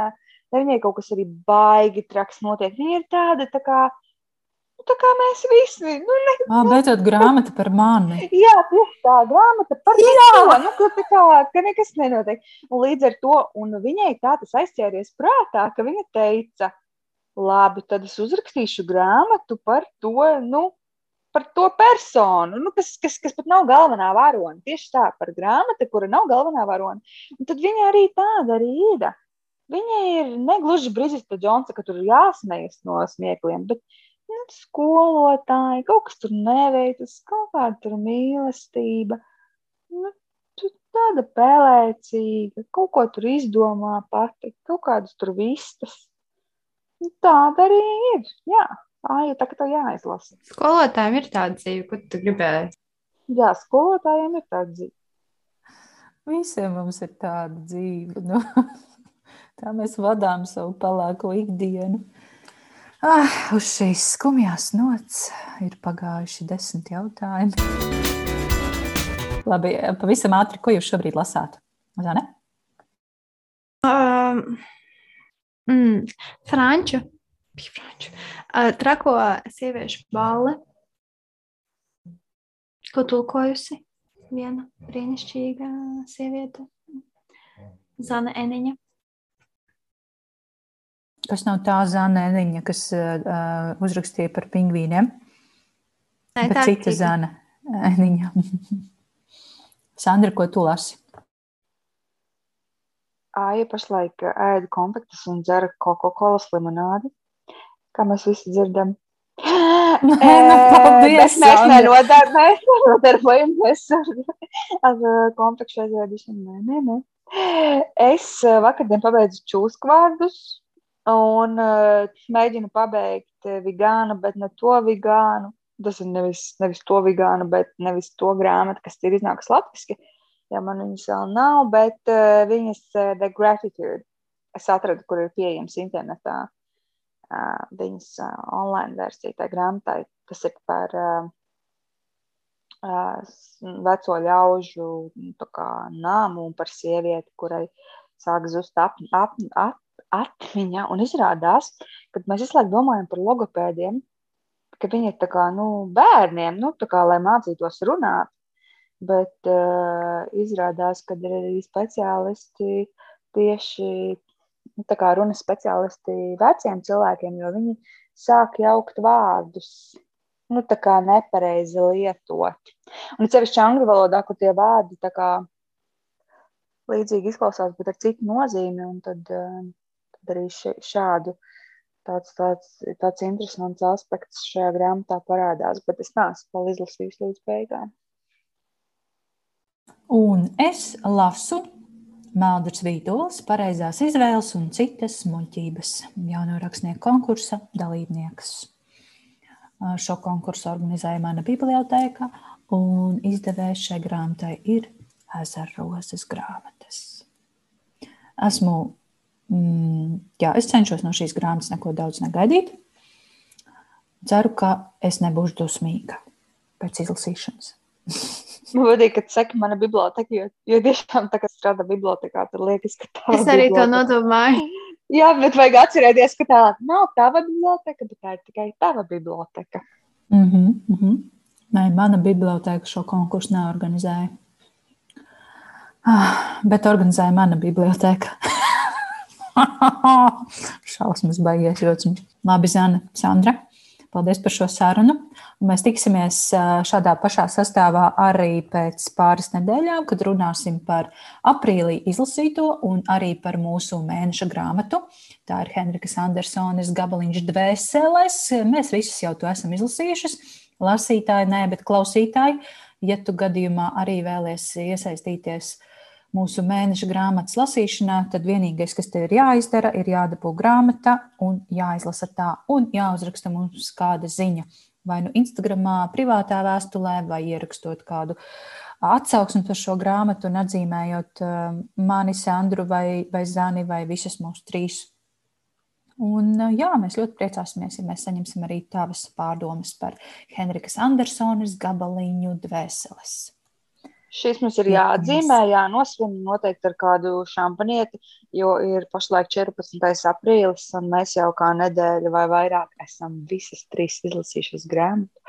ne viņai kaut kas arī baigi traks notiek. Viņa ir tāda, tā kā, tā kā mēs visi. Nu, ne, Ah, beidzot, grāmata par mani. Jā, tieši tā grāmata par neko, nu, ka, tā kā, ka nekas nenotiek. Un līdz ar to un viņai tā tas aizķēries prātā, ka viņa teica, labi, tad es uzrakstīšu grāmatu par to, nu, par to personu, nu, kas, kas, kas pat nav galvenā varone. Tieši tā, par grāmatu, kura nav galvenā varone. Un tad viņa arī tāda arī ir. Viņa ir negluži Brīsīta Džonsa, ka tur ir jāsmējas no smiekliem, bet nu, skolotāji, kaut kas tur neveicas, kaut kāda tur mīlestība. Nu, tu tāda pelēcīga, kaut ko tur izdomā pati, kaut kādas tur vistas. Nu, Tāda arī ir. Jā, tā ir tā, ka tev jāizlasa. Skolotājiem ir tāda dzīve, ko tu gribēji. Jā, skolotājiem ir tāda dzīve. Visiem mums ir tāda dzīve. Nu, tā mēs vadām savu pelēko ikdienu. Ah, uz šīs skumjās nots ir pagājuši desmit jautājumi. Labi, pavisam ātri, ko jūs šobrīd lasāt? Zane? Um, mm, franču. franču. Uh, trako sieviešu balle. Ko tulkojusi? viena brīnišķīga sieviete, Zana Eniņa. Kas nav tā Zana Eniņa, kas uh, uzrakstīja par pingvīniem? Nē, Bet tā cita Zana Eniņa. Sandra, ko tu lasi? Aija pašlaik ēda konfektus un dzera Coca-Cola limonādi, kā mēs visi dzirdam. Nē, nu, paldies, mēs nenodar, mēs nenodarbojamies ar, ar kompleksu aizvēdīšanu. Nē, nē, nē. Es vakardien pabeidzu čūsku vārdus un uh, mēģinu pabeigt vegānu, bet ne to vegānu. Tas ir nevis, nevis to vegānu, bet nevis to grāmatu, kas ir iznākusi latviski. Ja man viņas vēl nav, bet uh, viņas uh, The Gratitude. Es atradu, kur ir pieejams internetā viņas online versija tai grāmatai. Tas ir par veco ļaužu kā, nāmu un par sievieti, kurai sāk zust ap, ap, ap, atmiņa. Un izrādās, ka mēs visu laiku domājam par logopēdiem, ka viņi ir kā, nu, bērniem, nu, kā, lai mācītos runāt. Bet uh, izrādās, ka ir arī speciālisti tieši nu, runas speciālisti veciem cilvēkiem, jo viņi sāk jaukt vārdus. Nu, tā kā nepareizi lietot. Un ceļš angļu valodā, kur tie vārdi kā līdzīgi izklausās, bet ar citu nozīmi, tad, tad arī šādu tāds, tāds, tāds interesants aspekts šajā grāmatā parādās, bet es neesmu izlasījis līdz beigām. Un es lasu Meldrs Vītols, pareizās izvēles un citas muļķības jauno rakstnieku konkursa dalībnieks. Šo konkursu organizēja mana bibliotēka, un izdevējs šai grāmatai ir Ezerrozes grāmatas. Esmu, jā, es cenšos no šīs grāmatas neko daudz negaidīt. Ceru, ka es nebūšu dusmīga pēc izlasīšanas. Man patīk, ka saka, mana biblioteka, jo, jo tiešām tā kā strādā bibliotekā, tad liekas, ka tā ir. Es arī biblioteka. to nodomāju. Jā, bet vajag atcerēties, ka tā nav tava biblioteka, bet tā ir tikai tava biblioteka. Mm -hmm, mm -hmm. Nē, mana biblioteka šo konkursu neorganizēja. Ah, bet organizēja mana biblioteka. Šausmas baigies ļoti. Labi, Zana, Sandra. Paldies par šo sarunu. Un mēs tiksimies šādā pašā sastāvā arī pēc pāris nedēļām, kad runāsim par aprīlī izlasīto un arī par mūsu mēneša grāmatu. Tā ir Henrikas Andersonas gabaliņš dvēseles. Mēs visus jau to esam izlasījuši. Lasītāji, nē, bet klausītāji, ja tu gadījumā arī vēlies iesaistīties mūsu mēneša grāmatas lasīšanā, tad vienīgais, kas tev ir jāizdara, ir jādabū grāmata un jāizlasa tā, un jāuzraksta mums kāda ziņa. Vai nu Instagramā, privātā vēstulē, vai ierakstot kādu atsauksmi par šo grāmatu un atzīmējot uh, mani, Sandru vai, vai Zani vai visas mūsu trīs. Un, uh, jā, mēs ļoti priecāsimies, ja mēs saņemsim arī tavas pārdomas par Henrikas Andersonas gabaliņu dvēseles. Šis mums ir jāatzīmē, jānosvin noteikti ar kādu šampanieti, jo ir pašlaik 14. aprīlis, un mēs jau kā nedēļa vai vairāk esam visas trīs izlasījušas grāmatu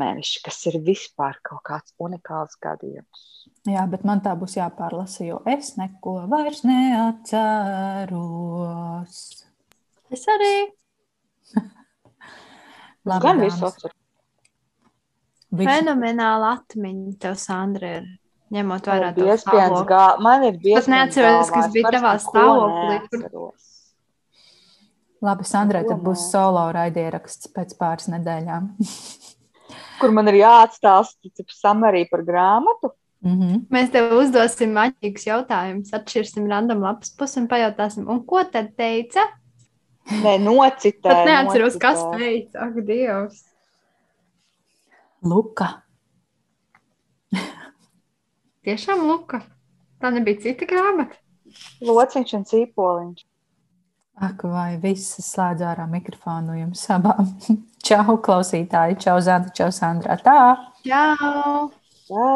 mēneši, kas ir vispār kaut kāds unikāls gadījums. Jā, bet man tā būs jāpārlasa, jo es neko vairs neatceros. Es arī. Labi, gan visu atceros. Fenomenāla atmiņa tev, Sandra, ir ņemot vērā to stāvokli. Gā... Man ir bijis. Es neatceros, kas bija tavā stāvoklī. Labi, Sandrai, tad būs solo raidieraksts pēc pāris nedēļām. Kur man ir jāatstāsta samarī par grāmatu? Mm -hmm. Mēs tev uzdosim maģiskus jautājumus, atšķirsim random lapas pusi un pajautāsim, un ko tad teica? Nē, nocitē. Pat neatceros, nocitē. kas teica. Ak, Dievs! Luka. Tiešām Luka. Tā nebija cita grāmata. Lociņš un cīpoliņš. Ak, vai viss slēdz ārā mikrofonu jums abām? Čau, klausītāji! Čau, Zanda! Čau, Sandra! Tā! Čau! Jā.